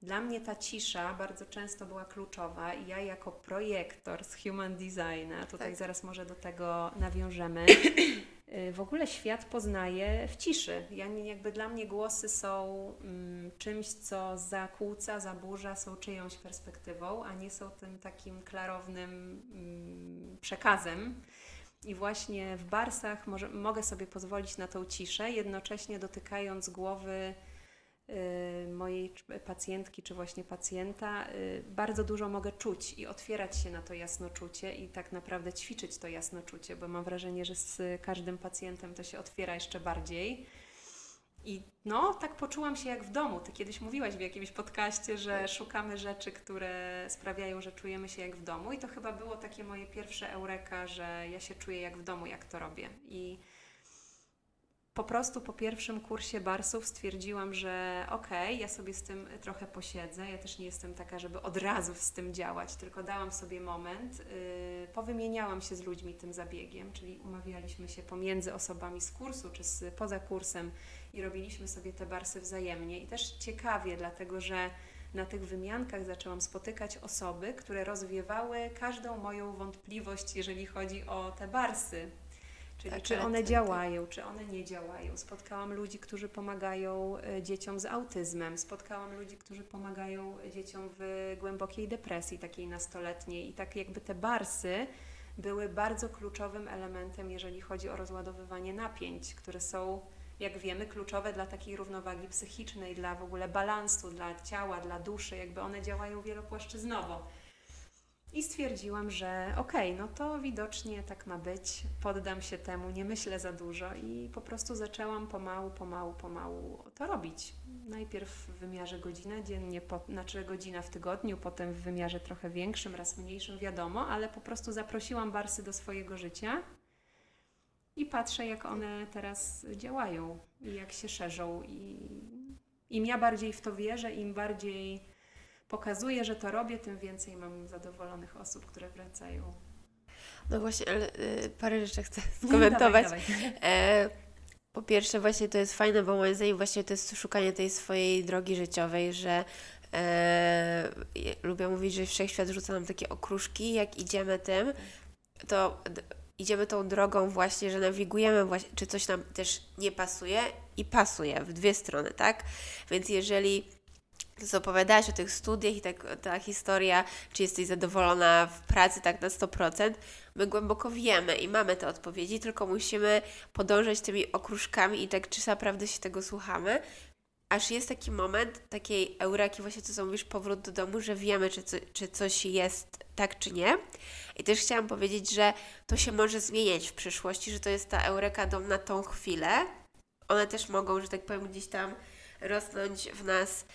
Dla mnie ta cisza bardzo często była kluczowa i ja jako projektor z Human Designa, tutaj tak. zaraz może do tego nawiążemy, y, w ogóle świat poznaje w ciszy. Ja, jakby dla mnie głosy są mm, czymś, co zakłóca, zaburza, są czyjąś perspektywą, a nie są tym takim klarownym mm, przekazem. I właśnie w barsach może, mogę sobie pozwolić na tą ciszę, jednocześnie dotykając głowy mojej pacjentki czy właśnie pacjenta, y, bardzo dużo mogę czuć i otwierać się na to jasnoczucie i tak naprawdę ćwiczyć to jasnoczucie, bo mam wrażenie, że z każdym pacjentem to się otwiera jeszcze bardziej. I no, tak poczułam się jak w domu. Ty kiedyś mówiłaś w jakimś podcaście, że szukamy rzeczy, które sprawiają, że czujemy się jak w domu. I to chyba było takie moje pierwsze eureka, że ja się czuję jak w domu, jak to robię. I po prostu po pierwszym kursie barsów stwierdziłam, że okej, okay, ja sobie z tym trochę posiedzę. Ja też nie jestem taka, żeby od razu z tym działać, tylko dałam sobie moment. Yy, powymieniałam się z ludźmi tym zabiegiem, czyli umawialiśmy się pomiędzy osobami z kursu czy z, poza kursem i robiliśmy sobie te barsy wzajemnie. I też ciekawie, dlatego że na tych wymiankach zaczęłam spotykać osoby, które rozwiewały każdą moją wątpliwość, jeżeli chodzi o te barsy Czyli tak, czy one działają, czy one nie działają. Spotkałam ludzi, którzy pomagają e, dzieciom z autyzmem, spotkałam ludzi, którzy pomagają dzieciom w głębokiej depresji, takiej nastoletniej. I tak jakby te barsy były bardzo kluczowym elementem, jeżeli chodzi o rozładowywanie napięć, które są, jak wiemy, kluczowe dla takiej równowagi psychicznej, dla w ogóle balansu, dla ciała, dla duszy. Jakby one działają wielopłaszczyznowo. I stwierdziłam, że okej, okay, no to widocznie tak ma być, poddam się temu, nie myślę za dużo i po prostu zaczęłam pomału, pomału, pomału to robić. Najpierw w wymiarze godzina dziennie, po, znaczy godzina w tygodniu, potem w wymiarze trochę większym, raz mniejszym, wiadomo, ale po prostu zaprosiłam barsy do swojego życia i patrzę, jak one teraz działają i jak się szerzą. I im ja bardziej w to wierzę, im bardziej pokazuję, że to robię, tym więcej mam zadowolonych osób, które wracają. No właśnie, ale y, parę rzeczy chcę skomentować. dawaj, dawaj. E, po pierwsze, właśnie to jest fajne, bo moim zdaniem właśnie to jest szukanie tej swojej drogi życiowej, że e, lubię mówić, że wszechświat rzuca nam takie okruszki, jak idziemy tym, to idziemy tą drogą właśnie, że nawigujemy właśnie, czy coś nam też nie pasuje i pasuje w dwie strony, tak? Więc jeżeli co opowiadałaś o tych studiach i tak, ta historia, czy jesteś zadowolona w pracy tak na 100%, my głęboko wiemy i mamy te odpowiedzi, tylko musimy podążać tymi okruszkami i tak, czy naprawdę się tego słuchamy, aż jest taki moment takiej eureki, właśnie to co mówisz, powrót do domu, że wiemy, czy, co, czy coś jest tak, czy nie. I też chciałam powiedzieć, że to się może zmieniać w przyszłości, że to jest ta eureka dom na tą chwilę. One też mogą, że tak powiem, gdzieś tam rosnąć w nas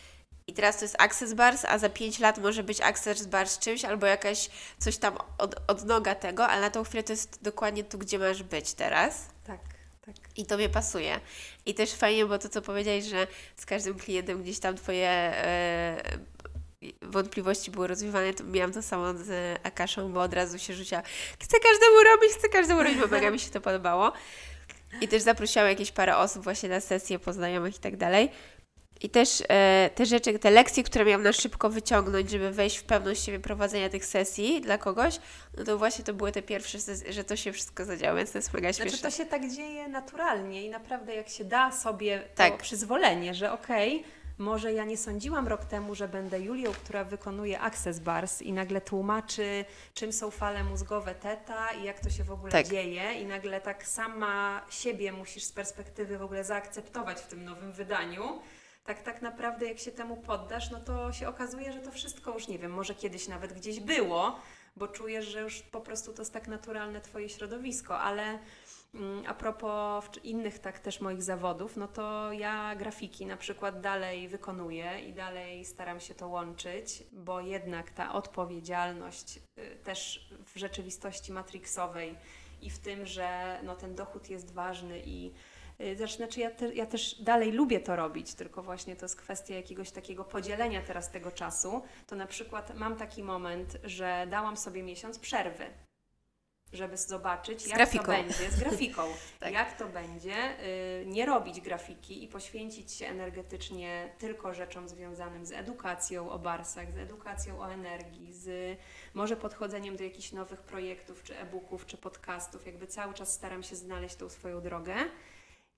i teraz to jest Access Bars, a za 5 lat może być Access Bars czymś, albo jakaś coś tam od, odnoga tego, ale na tą chwilę to jest dokładnie tu, gdzie masz być teraz. Tak, tak. I to mnie pasuje. I też fajnie, bo to, co powiedziałeś, że z każdym klientem gdzieś tam Twoje e, wątpliwości były rozwiewane, to miałam to samo z Akaszą, bo od razu się rzuciła chcę każdemu robić, chcę każdemu robić, bo mega mi się to podobało. I też zaprosiłam jakieś parę osób właśnie na sesje poznajomych i tak dalej. I też e, te rzeczy, te lekcje, które miałam na szybko wyciągnąć, żeby wejść w pewność siebie prowadzenia tych sesji dla kogoś, no to właśnie to były te pierwsze, że to się wszystko zadziało, więc to jest mega śmieszne. Znaczy to się tak dzieje naturalnie i naprawdę jak się da sobie tak. to przyzwolenie, że okej, okay, może ja nie sądziłam rok temu, że będę Julią, która wykonuje Access Bars i nagle tłumaczy, czym są fale mózgowe teta i jak to się w ogóle Tak. dzieje i nagle tak sama siebie musisz z perspektywy w ogóle zaakceptować w tym nowym wydaniu. Tak, tak naprawdę jak się temu poddasz, no to się okazuje, że to wszystko już, nie wiem, może kiedyś nawet gdzieś było, bo czujesz, że już po prostu to jest tak naturalne Twoje środowisko, ale mm, a propos innych tak też moich zawodów, no to ja grafiki na przykład dalej wykonuję i dalej staram się to łączyć, bo jednak ta odpowiedzialność y, też w rzeczywistości matrixowej i w tym, że no, ten dochód jest ważny i znaczy ja, te, ja też dalej lubię to robić, tylko właśnie to jest kwestia jakiegoś takiego podzielenia teraz tego czasu. To na przykład mam taki moment, że dałam sobie miesiąc przerwy, żeby zobaczyć, jak to będzie z grafiką. Tak. Jak to będzie y, nie robić grafiki i poświęcić się energetycznie tylko rzeczom związanym z edukacją o barsach, z edukacją o energii, z może podchodzeniem do jakichś nowych projektów, czy e-booków, czy podcastów. Jakby cały czas staram się znaleźć tą swoją drogę.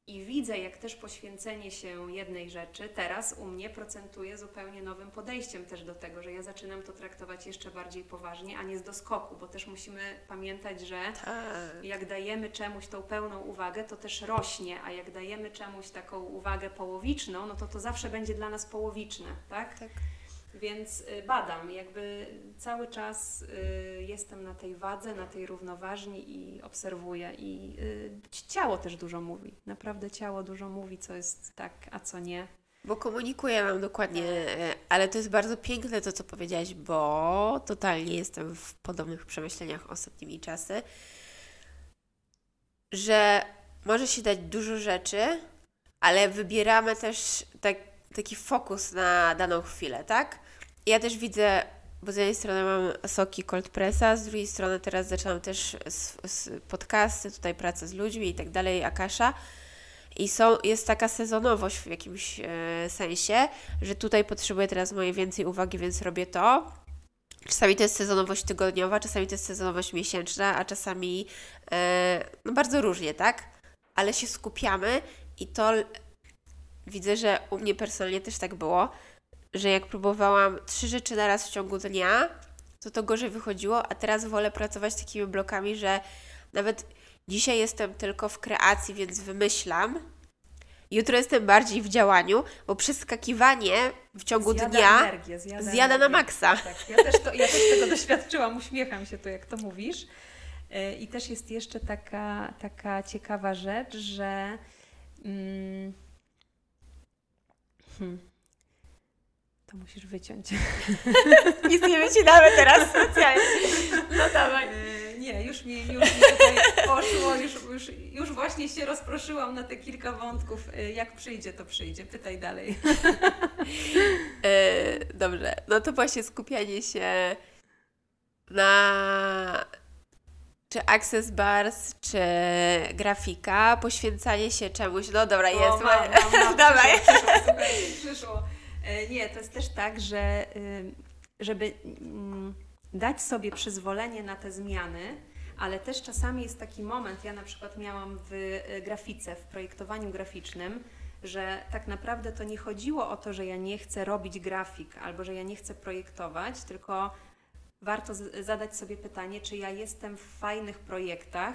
I widzę, jak też poświęcenie się jednej rzeczy teraz u mnie procentuje zupełnie nowym podejściem też do tego, że ja zaczynam to traktować jeszcze bardziej poważnie, a nie z doskoku, bo też musimy pamiętać, że Tak. jak dajemy czemuś tą pełną uwagę, to też rośnie, a jak dajemy czemuś taką uwagę połowiczną, no to to zawsze będzie dla nas połowiczne, tak? Tak. Więc y, badam, jakby cały czas y, jestem na tej wadze, na tej równoważni i obserwuję. I y, ciało też dużo mówi. Naprawdę ciało dużo mówi, co jest tak, a co nie. Bo komunikuję nam dokładnie, e, ale to jest bardzo piękne to, co powiedziałaś, bo totalnie jestem w podobnych przemyśleniach ostatnimi czasy, że może się dać dużo rzeczy, ale wybieramy też tak, taki fokus na daną chwilę, tak? Ja też widzę, bo z jednej strony mam soki cold pressa, z drugiej strony teraz zaczynam też z, z podcasty, tutaj pracę z ludźmi i tak dalej, Akasza. I są, jest taka sezonowość w jakimś e, sensie, że tutaj potrzebuję teraz mojej więcej uwagi, więc robię to. Czasami to jest sezonowość tygodniowa, czasami to jest sezonowość miesięczna, a czasami e, no bardzo różnie, tak? Ale się skupiamy i to widzę, że u mnie personalnie też tak było, że jak próbowałam trzy rzeczy naraz w ciągu dnia, to to gorzej wychodziło, a teraz wolę pracować takimi blokami, że nawet dzisiaj jestem tylko w kreacji, więc wymyślam. Jutro jestem bardziej w działaniu, bo przeskakiwanie w ciągu Zjada dnia energię, zjada, zjada na energię. maksa. Tak, ja też, to, ja też tego doświadczyłam, uśmiecham się tu, jak to mówisz. E, I też jest jeszcze taka, taka ciekawa rzecz, że mm, hmm, to musisz wyciąć. Nic nie wycinamy teraz specjalnie. No dawaj. E, Nie, już mi, już mi tutaj poszło, już, już, już właśnie się rozproszyłam na te kilka wątków. E, Jak przyjdzie, to przyjdzie. Pytaj dalej. E, dobrze, no to właśnie skupianie się na czy Access Bars, czy grafika, poświęcanie się czemuś. No dobra, jest. Mam, mam, mam, Dawaj. Przyszło, przyszło, przyszło. E, Nie, to jest też tak, że y, żeby mm, dać sobie przyzwolenie na te zmiany, ale też czasami jest taki moment, ja na przykład miałam w y, grafice, w projektowaniu graficznym, że tak naprawdę to nie chodziło o to, że ja nie chcę robić grafik albo że ja nie chcę projektować, tylko warto zadać sobie pytanie, czy ja jestem w fajnych projektach,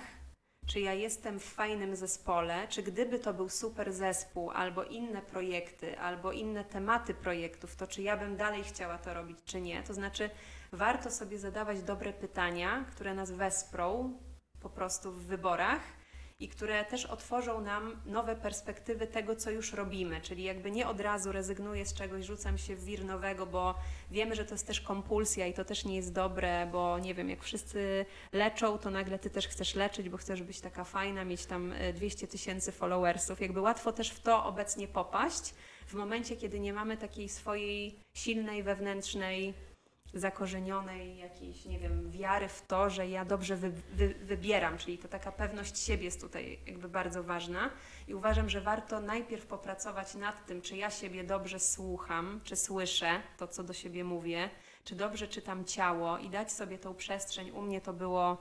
czy ja jestem w fajnym zespole, czy gdyby to był super zespół, albo inne projekty, albo inne tematy projektów, to czy ja bym dalej chciała to robić, czy nie. To znaczy, warto sobie zadawać dobre pytania, które nas wesprą po prostu w wyborach i które też otworzą nam nowe perspektywy tego, co już robimy. Czyli jakby nie od razu rezygnuję z czegoś, rzucam się w wir nowego, bo wiemy, że to jest też kompulsja i to też nie jest dobre, bo nie wiem, jak wszyscy leczą, to nagle ty też chcesz leczyć, bo chcesz być taka fajna, mieć tam e, 200 tysięcy followersów. Jakby łatwo też w to obecnie popaść, w momencie, kiedy nie mamy takiej swojej silnej, wewnętrznej, zakorzenionej jakiejś, nie wiem, wiary w to, że ja dobrze wy, wy, wybieram, czyli to taka pewność siebie jest tutaj jakby bardzo ważna. I uważam, że warto najpierw popracować nad tym, czy ja siebie dobrze słucham, czy słyszę to, co do siebie mówię, czy dobrze czytam ciało i dać sobie tą przestrzeń. U mnie to było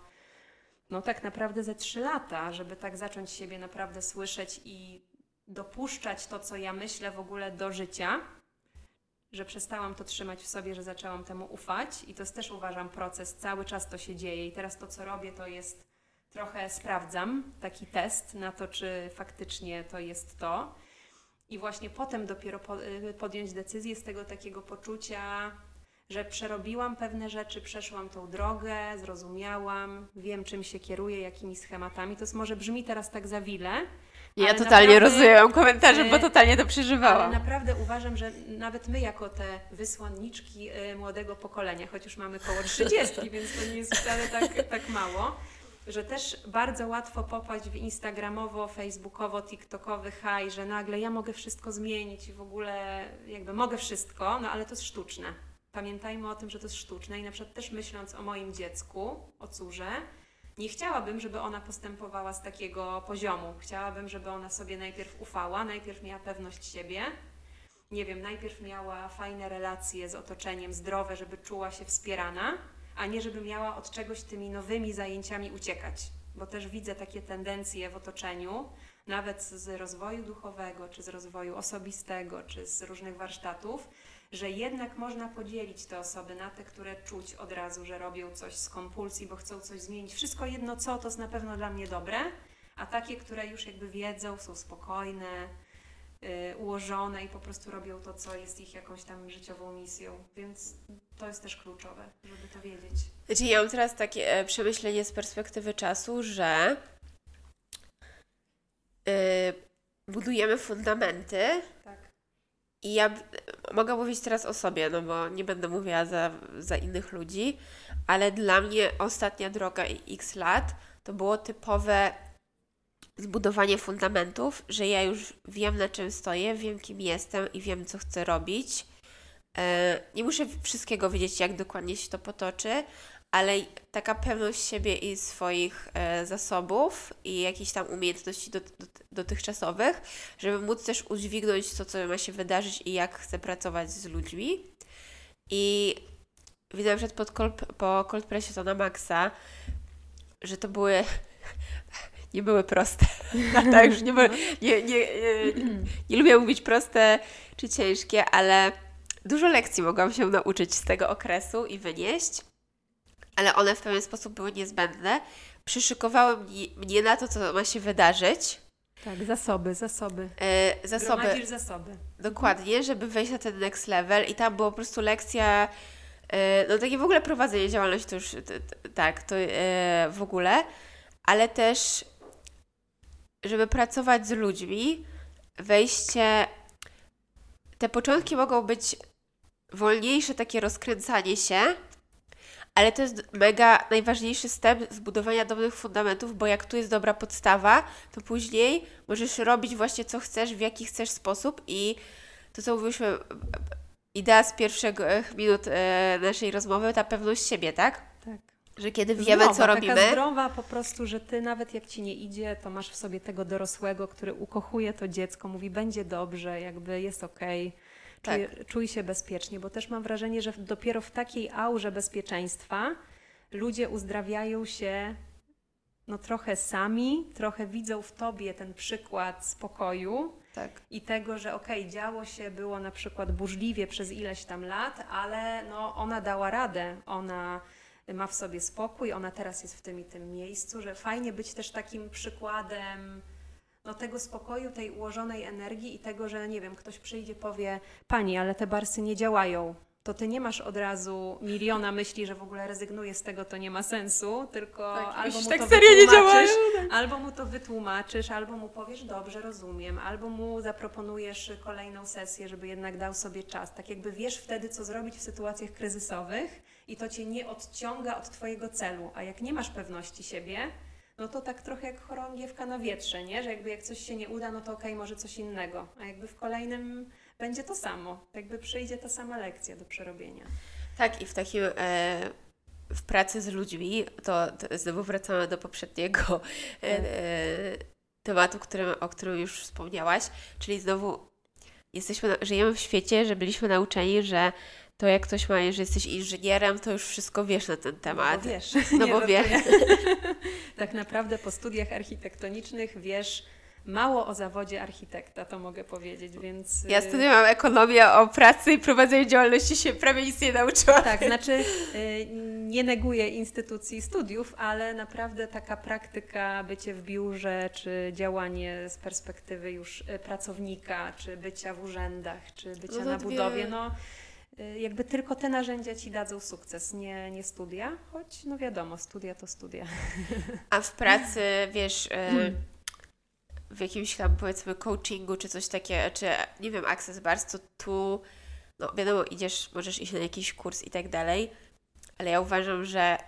no tak naprawdę ze trzy lata, żeby tak zacząć siebie naprawdę słyszeć i dopuszczać to, co ja myślę w ogóle do życia, że przestałam to trzymać w sobie, że zaczęłam temu ufać i to jest też uważam proces, cały czas to się dzieje i teraz to, co robię, to jest trochę sprawdzam taki test na to, czy faktycznie to jest to. I właśnie potem dopiero y, podjąć decyzję z tego takiego poczucia, że przerobiłam pewne rzeczy, przeszłam tą drogę, zrozumiałam, wiem czym się kieruję, jakimi schematami. To jest, może brzmi teraz tak za wile. Ja ale totalnie naprawdę- rozumiem komentarze, bo totalnie to Ale przeżywałam. naprawdę uważam, że nawet my jako te wysłanniczki y, młodego pokolenia, choć już mamy koło 30, więc to nie jest wcale tak, tak mało, że też bardzo łatwo popaść w instagramowo, facebookowo, tiktokowy haj, że nagle ja mogę wszystko zmienić i w ogóle jakby mogę wszystko, no ale to jest sztuczne. Pamiętajmy o tym, że to jest sztuczne i na przykład też myśląc o moim dziecku, o córze, nie chciałabym, żeby ona postępowała z takiego poziomu. Chciałabym, żeby ona sobie najpierw ufała, najpierw miała pewność siebie. Nie wiem, najpierw miała fajne relacje z otoczeniem, zdrowe, żeby czuła się wspierana, a nie żeby miała od czegoś tymi nowymi zajęciami uciekać. Bo też widzę takie tendencje w otoczeniu, nawet z rozwoju duchowego, czy z rozwoju osobistego, czy z różnych warsztatów, że jednak można podzielić te osoby na te, które czuć od razu, że robią coś z kompulsji, bo chcą coś zmienić. Wszystko jedno co, to jest na pewno dla mnie dobre, a takie, które już jakby wiedzą, są spokojne, y, ułożone i po prostu robią to, co jest ich jakąś tam życiową misją. Więc to jest też kluczowe, żeby to wiedzieć. Znaczy, ja mam teraz takie e, przemyślenie z perspektywy czasu, że y, budujemy fundamenty Tak. I ja mogę mówić teraz o sobie, no bo nie będę mówiła za, za innych ludzi, ale dla mnie ostatnia droga i x lat to było typowe zbudowanie fundamentów, że ja już wiem na czym stoję, wiem kim jestem i wiem co chcę robić. E, Nie muszę wszystkiego wiedzieć, jak dokładnie się to potoczy, ale taka pewność siebie i swoich e, zasobów i jakichś tam umiejętności dot, dot, dotychczasowych, żeby móc też udźwignąć to, co ma się wydarzyć i jak chcę pracować z ludźmi. I widzę na przykład pod Cold, po Coldpressie to na Maxa, że to były nie były proste. tak, nie, były, nie, nie, nie lubię mówić proste czy ciężkie, ale dużo lekcji mogłam się nauczyć z tego okresu i wynieść, ale one w pewien sposób były niezbędne. Przyszykowały mnie, mnie na to, co ma się wydarzyć. Tak, zasoby, zasoby. E, zasoby, Gromadzisz zasoby. dokładnie, żeby wejść na ten next level i tam była po prostu lekcja, e, no takie w ogóle prowadzenie działalności to już, t, t, tak, to e, w ogóle, ale też, żeby pracować z ludźmi, wejście, te początki mogą być wolniejsze, takie rozkręcanie się, ale to jest mega najważniejszy step zbudowania dobrych fundamentów, bo jak tu jest dobra podstawa, to później możesz robić właśnie co chcesz, w jaki chcesz sposób i to, co mówiliśmy, idea z pierwszych e, minut e, naszej rozmowy, ta pewność siebie, tak? Tak. Że kiedy wiemy, Zdrowa, co robimy, Taka zdrowa po prostu, że ty nawet jak ci nie idzie, to masz w sobie tego dorosłego, który ukochuje to dziecko, mówi będzie dobrze, jakby jest okej. Czuj, czuj się bezpiecznie, bo też mam wrażenie, że dopiero w takiej aurze bezpieczeństwa ludzie uzdrawiają się no trochę sami, trochę widzą w tobie ten przykład spokoju tak. i tego, że okej, działo się, było na przykład burzliwie przez ileś tam lat, ale no, ona dała radę, ona ma w sobie spokój, ona teraz jest w tym i tym miejscu, że fajnie być też takim przykładem no, tego spokoju, tej ułożonej energii i tego, że nie wiem, ktoś przyjdzie, powie, pani, ale te barsy nie działają. To ty nie masz od razu miliona myśli, że w ogóle rezygnuję z tego, to nie ma sensu, tylko Tak, albo mu tak to serio nie działają? Albo mu to wytłumaczysz, albo mu powiesz, dobrze, rozumiem, albo mu zaproponujesz kolejną sesję, żeby jednak dał sobie czas. Tak jakby wiesz wtedy, co zrobić w sytuacjach kryzysowych i to cię nie odciąga od twojego celu. A jak nie masz pewności siebie, no to tak trochę jak chorągiewka na wietrze, nie? Że jakby jak coś się nie uda, no to okej, może coś innego. A jakby w kolejnym będzie to samo. Jakby przyjdzie ta sama lekcja do przerobienia. Tak, i w takim e, w pracy z ludźmi, to, to znowu wracamy do poprzedniego e, e, tematu, którym, o którym już wspomniałaś, czyli znowu jesteśmy, żyjemy w świecie, że byliśmy nauczeni, że to jak ktoś ma, że jesteś inżynierem, to już wszystko wiesz na ten temat. No bo wiesz. No bo żartuję. wiesz. tak naprawdę po studiach architektonicznych wiesz mało o zawodzie architekta, to mogę powiedzieć, więc... Ja y, studiowałam ekonomię o pracy i prowadzeniu działalności się prawie nic nie nauczyłam. Tak, znaczy y, nie neguję instytucji studiów, ale naprawdę taka praktyka, bycie w biurze, czy działanie z perspektywy już y, pracownika, czy bycia w urzędach, czy bycia No na budowie, no jakby tylko te narzędzia Ci dadzą sukces, nie, nie studia, choć no wiadomo, studia to studia. A w pracy, wiesz, e, w jakimś tam powiedzmy coachingu czy coś takiego, czy nie wiem, Access Bars, to tu, no wiadomo, idziesz, możesz iść na jakiś kurs i tak dalej, ale ja uważam, że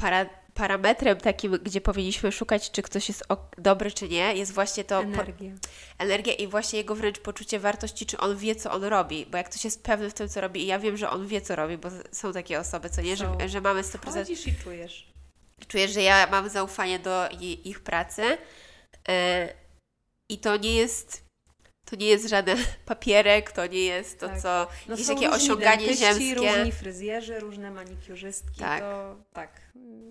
para, parametrem takim, gdzie powinniśmy szukać, czy ktoś jest dobry, czy nie, jest właśnie to Energia. energia i właśnie jego wręcz poczucie wartości, czy on wie, co on robi, bo jak ktoś jest pewny w tym, co robi i ja wiem, że on wie, co robi, bo są takie osoby, co nie, że, że mamy 100% Chodzisz i czujesz. czuję, że ja mam zaufanie do ich pracy e, i to nie jest to nie jest żaden papierek, to nie jest to, Tak. co No jakieś takie osiąganie ziemskie. różni fryzjerzy, różne manikiurzystki, Tak. to tak.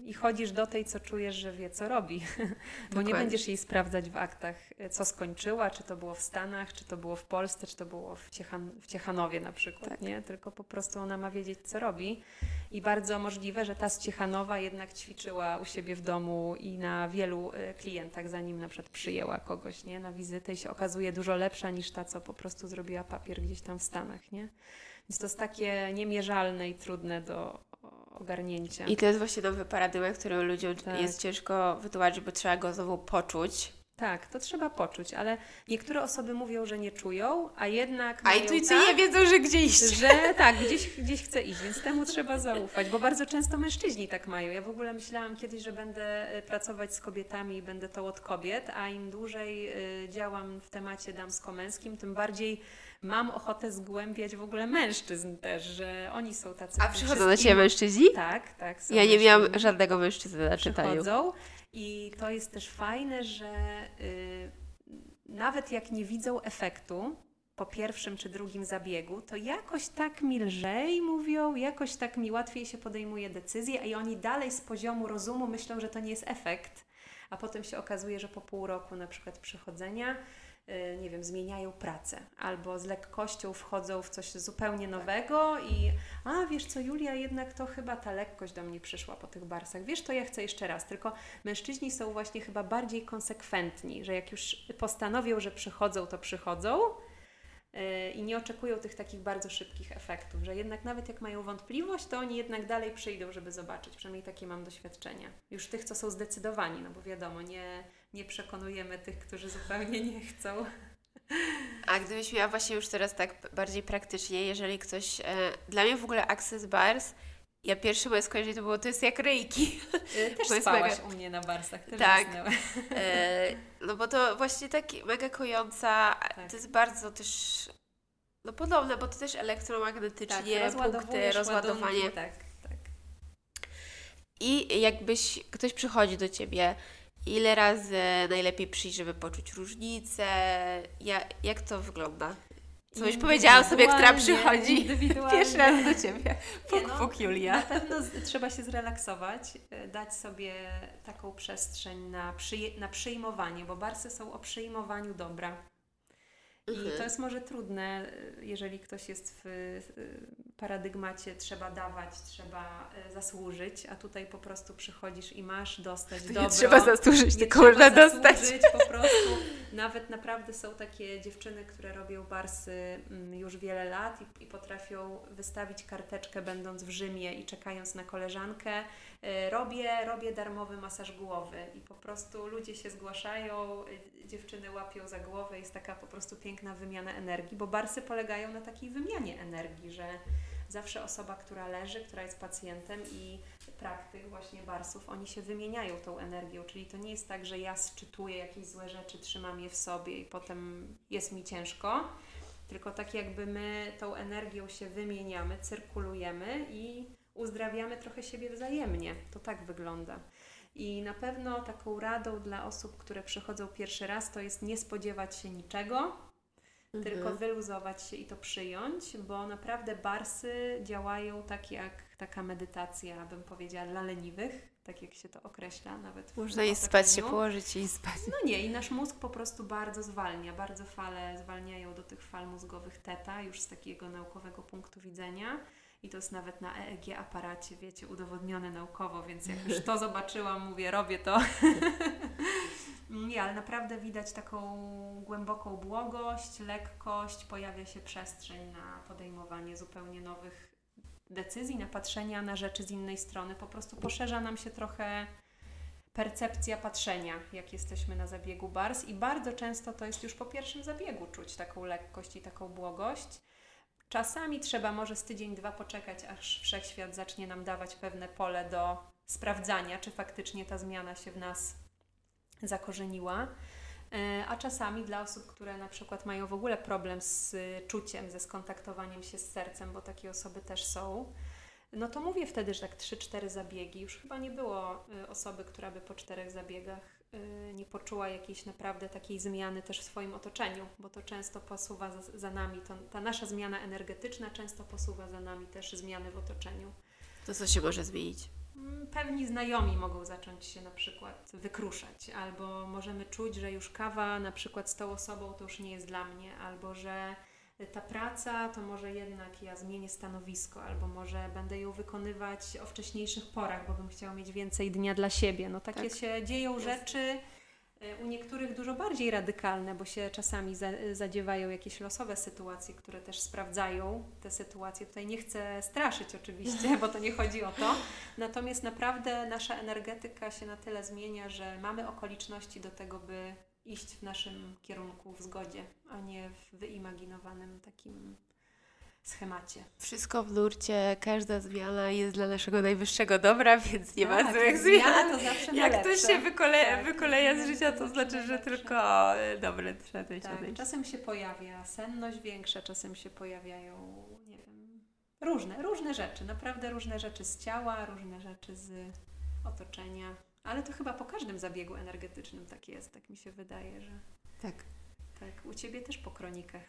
I chodzisz do tej, co czujesz, że wie, co robi. Bo nie Dokładnie. będziesz jej sprawdzać w aktach, co skończyła, czy to było w Stanach, czy to było w Polsce, czy to było w, Ciechan w Ciechanowie na przykład, Tak. nie? Tylko po prostu ona ma wiedzieć, co robi. I bardzo możliwe, że ta z Ciechanowa jednak ćwiczyła u siebie w domu i na wielu e, klientach, zanim na przykład przyjęła kogoś, nie? Na wizytę i się okazuje dużo lepsza niż ta, co po prostu zrobiła papier gdzieś tam w Stanach, nie? Więc to jest takie niemierzalne i trudne do ogarnięcia. I to jest właśnie nowy paradygmat, który ludziom Tak. jest ciężko wytłumaczyć, bo trzeba go znowu poczuć. Tak, to trzeba poczuć, ale niektóre osoby mówią, że nie czują, a jednak A intuicyjnie tak, wiedzą, że gdzie iść. że tak, gdzieś, gdzieś chce iść, więc temu trzeba zaufać, bo bardzo często mężczyźni tak mają. Ja w ogóle myślałam kiedyś, że będę y, pracować z kobietami i będę to od kobiet, a im dłużej y, działam w temacie damsko-męskim, tym bardziej mam ochotę zgłębiać w ogóle mężczyzn też, że oni są tacy... A przychodzą do Ciebie mężczyźni? Tak, tak. Ja nie miałam żadnego mężczyzny na czytaniu. przychodzą i to jest też fajne, że y, nawet jak nie widzą efektu po pierwszym czy drugim zabiegu, to jakoś tak mi lżej mówią, jakoś tak mi łatwiej się podejmuje decyzje, i oni dalej z poziomu rozumu myślą, że to nie jest efekt, a potem się okazuje, że po pół roku na przykład przychodzenia nie wiem, zmieniają pracę albo z lekkością wchodzą w coś zupełnie nowego i a wiesz co, Julia, jednak to chyba ta lekkość do mnie przyszła po tych barsach. Wiesz, to ja chcę jeszcze raz. Tylko mężczyźni są właśnie chyba bardziej konsekwentni, że jak już postanowią, że przychodzą, to przychodzą yy, i nie oczekują tych takich bardzo szybkich efektów, że jednak nawet jak mają wątpliwość, to oni jednak dalej przyjdą, żeby zobaczyć. Przynajmniej takie mam doświadczenia. Już tych, co są zdecydowani, no bo wiadomo, nie, nie przekonujemy tych, którzy zupełnie nie chcą. A gdybyś miała właśnie już teraz tak bardziej praktycznie, jeżeli ktoś... E, dla mnie w ogóle Access Bars, ja pierwsze moje skojarzenie to było, to jest jak reiki. Yy, Też Bo spałaś mega- u mnie na barsach, też Tak. E, no bo to właśnie tak mega kojąca, Tak. to jest bardzo też no podobne, bo to też elektromagnetycznie, punkty, Tak, rozładowujesz rozładowanie. ładunki, Tak, tak. I jakbyś ktoś przychodzi do ciebie, ile razy najlepiej przyjść, żeby poczuć różnicę? Ja, jak to wygląda? Co byś powiedziała osobie, która przychodzi pierwszy raz do ciebie? Nie Puk, no, puk, Julia. Na pewno z, trzeba się zrelaksować, y, dać sobie taką przestrzeń na, przyje, na przyjmowanie, bo barsy są o przyjmowaniu dobra. I Mhm. to jest może trudne, jeżeli ktoś jest w paradygmacie trzeba dawać, trzeba y, zasłużyć, a tutaj po prostu przychodzisz i masz dostać To dobro. nie trzeba zasłużyć, Nie tylko trzeba dostać. zasłużyć, po prostu. Nawet naprawdę są takie dziewczyny, które robią barsy mm, już wiele lat i, i potrafią wystawić karteczkę będąc w Rzymie i czekając na koleżankę. Y, Robię, robię darmowy masaż głowy i po prostu ludzie się zgłaszają, y, dziewczyny łapią za głowę, jest taka po prostu piękna wymiana energii, bo barsy polegają na takiej wymianie energii, że zawsze osoba, która leży, która jest pacjentem i praktyk właśnie barsów, oni się wymieniają tą energią, czyli to nie jest tak, że ja sczytuję jakieś złe rzeczy, trzymam je w sobie i potem jest mi ciężko, tylko tak jakby my tą energią się wymieniamy, cyrkulujemy i uzdrawiamy trochę siebie wzajemnie. To tak wygląda. I na pewno taką radą dla osób, które przychodzą pierwszy raz, to jest nie spodziewać się niczego, tylko Mhm. wyluzować się i to przyjąć, bo naprawdę barsy działają tak jak taka medytacja, bym powiedziała, dla leniwych, tak jak się to określa nawet. Można i spać, się położyć i spać. No nie, i nasz mózg po prostu bardzo zwalnia, bardzo fale zwalniają do tych fal mózgowych teta, już z takiego naukowego punktu widzenia. I to jest nawet na EEG aparacie, wiecie, udowodnione naukowo, więc jak już to zobaczyłam, mówię, robię to. Nie, ale naprawdę widać taką głęboką błogość, lekkość, pojawia się przestrzeń na podejmowanie zupełnie nowych decyzji, na patrzenia na rzeczy z innej strony. Po prostu poszerza nam się trochę percepcja patrzenia, jak jesteśmy na zabiegu bars i bardzo często to jest już po pierwszym zabiegu czuć taką lekkość i taką błogość. Czasami trzeba może z tydzień, dwa poczekać, aż wszechświat zacznie nam dawać pewne pole do sprawdzania, czy faktycznie ta zmiana się w nas zakorzeniła. E, A czasami dla osób, które na przykład mają w ogóle problem z y, czuciem, ze skontaktowaniem się z sercem, bo takie osoby też są, no to mówię wtedy, że tak 3-4 zabiegi. Już chyba nie było y, osoby, która by po czterech zabiegach nie poczuła jakiejś naprawdę takiej zmiany też w swoim otoczeniu, bo to często posuwa za, za nami, to, ta nasza zmiana energetyczna często posuwa za nami też zmiany w otoczeniu. To co się może zmienić? Mm, Pewni znajomi mogą zacząć się na przykład wykruszać, albo możemy czuć, że już kawa na przykład z tą osobą to już nie jest dla mnie, albo że ta praca to może jednak ja zmienię stanowisko, albo może będę ją wykonywać o wcześniejszych porach, bo bym chciała mieć więcej dnia dla siebie. No takie Tak. się dzieją Jest. rzeczy. y, U niektórych dużo bardziej radykalne, bo się czasami za, zadziewają jakieś losowe sytuacje, które też sprawdzają te sytuacje. Tutaj nie chcę straszyć oczywiście, bo to nie chodzi o to. Natomiast naprawdę nasza energetyka się na tyle zmienia, że mamy okoliczności do tego, by iść w naszym kierunku w zgodzie, a nie w wyimaginowanym takim schemacie. Wszystko w nurcie, każda zmiana jest dla naszego najwyższego dobra, więc nie ma Tak, złych jak zmiana zmian. to zawsze Jak ktoś się wykole, Tak, wykoleja z życia, to znaczy, że tylko e, dobre trzeba Tak, odejść. czasem się pojawia senność większa, czasem się pojawiają, nie wiem, różne, różne rzeczy, naprawdę różne rzeczy z ciała, różne rzeczy z otoczenia. Ale to chyba po każdym zabiegu energetycznym tak jest, tak mi się wydaje, że Tak. tak. U Ciebie też po kronikach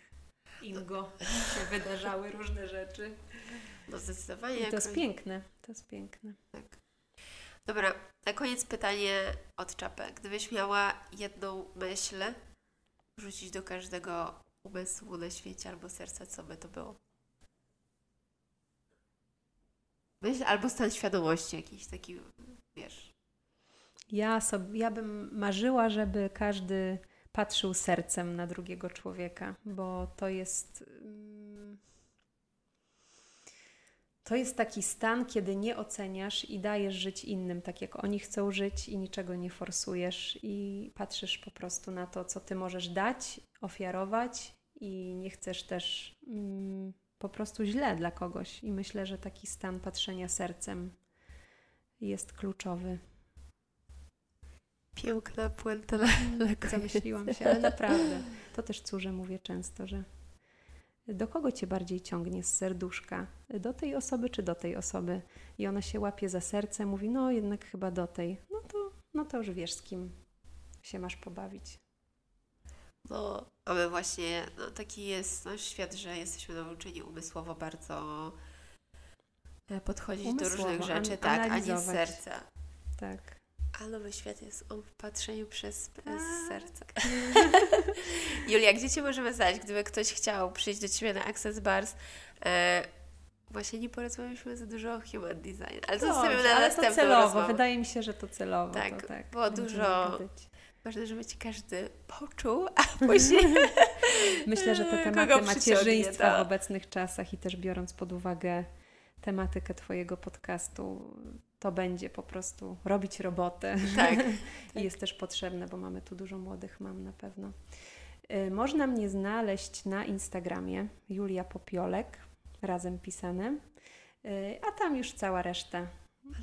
Ingo się wydarzały różne rzeczy. No zdecydowanie. I to jest piękne, to jest piękne. Dobra, na koniec pytanie od Czapę. Gdybyś miała jedną myśl wrzucić do każdego umysłu na świecie albo serca, co by to było? Myśl albo stan świadomości jakiś taki, wiesz. Ja, sobie, ja bym marzyła, żeby każdy patrzył sercem na drugiego człowieka, bo to jest. mm, To jest taki stan, kiedy nie oceniasz i dajesz żyć innym tak, jak oni chcą żyć i niczego nie forsujesz i patrzysz po prostu na to, co ty możesz dać, ofiarować i nie chcesz też mm, po prostu źle dla kogoś. I myślę, że taki stan patrzenia sercem jest kluczowy. Piękna puenta koniec. Zamyśliłam się, ale naprawdę. To też córze mówię często, że do kogo cię bardziej ciągnie z serduszka? Do tej osoby czy do tej osoby? I ona się łapie za serce, mówi, no jednak chyba do tej. No to, no to już wiesz, z kim się masz pobawić. No, a my właśnie, no taki jest nasz świat, że jesteśmy nauczeni umysłowo bardzo e, podchodzić do Umysłowo, różnych an- rzeczy, tak, a nie z serca. Tak. A nowy świat jest o patrzeniu przez, przez Tak. serce. Julia, gdzie Cię możemy znaleźć, gdyby ktoś chciał przyjść do Ciebie na Access Bars? E, właśnie nie porozmawialiśmy za dużo o human design, ale to zostawimy na ale to celowo. rozmowę. Wydaje mi się, że to celowo. Tak, to, tak było dużo-. Ważne, żeby Cię każdy poczuł, a później Myślę, że te tematy macierzyństwa tak. w obecnych czasach i też biorąc pod uwagę tematykę Twojego podcastu, to będzie po prostu robić robotę. tak. I jest też potrzebne, bo mamy tu dużo młodych mam na pewno. Y, Można mnie znaleźć na Instagramie Julia Popiolek, razem pisane, Y, a tam już cała reszta.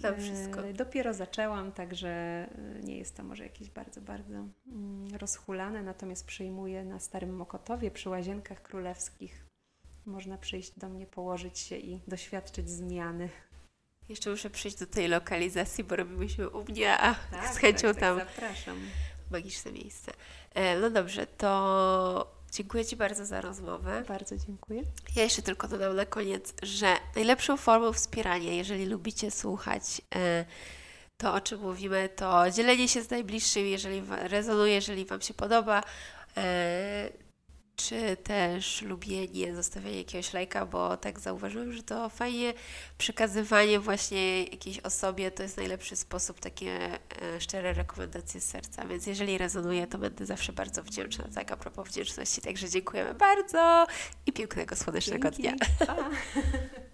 Tam Y, wszystko. Dopiero zaczęłam, także nie jest to może jakieś bardzo, bardzo mm, rozhulane, natomiast przyjmuję na Starym Mokotowie przy Łazienkach Królewskich. Można przyjść do mnie, położyć się i doświadczyć zmiany. Jeszcze muszę przyjść do tej lokalizacji, bo robiłyśmy u mnie, a Tak, z chęcią tam zapraszam. magiczne miejsce. E, no dobrze, to Dziękuję Ci bardzo za rozmowę. Bardzo dziękuję. Ja jeszcze tylko dodam na koniec, że najlepszą formą wspierania, jeżeli lubicie słuchać e, to, o czym mówimy, to dzielenie się z najbliższymi, jeżeli rezonuje, jeżeli Wam się podoba, e, czy też lubienie, zostawianie jakiegoś lajka, bo tak zauważyłam, że to fajnie przekazywanie właśnie jakiejś osobie to jest najlepszy sposób, takie e, szczere rekomendacje z serca, więc jeżeli rezonuje, to będę zawsze bardzo wdzięczna, tak a propos wdzięczności, także dziękujemy bardzo i pięknego, słonecznego dnia. Pa.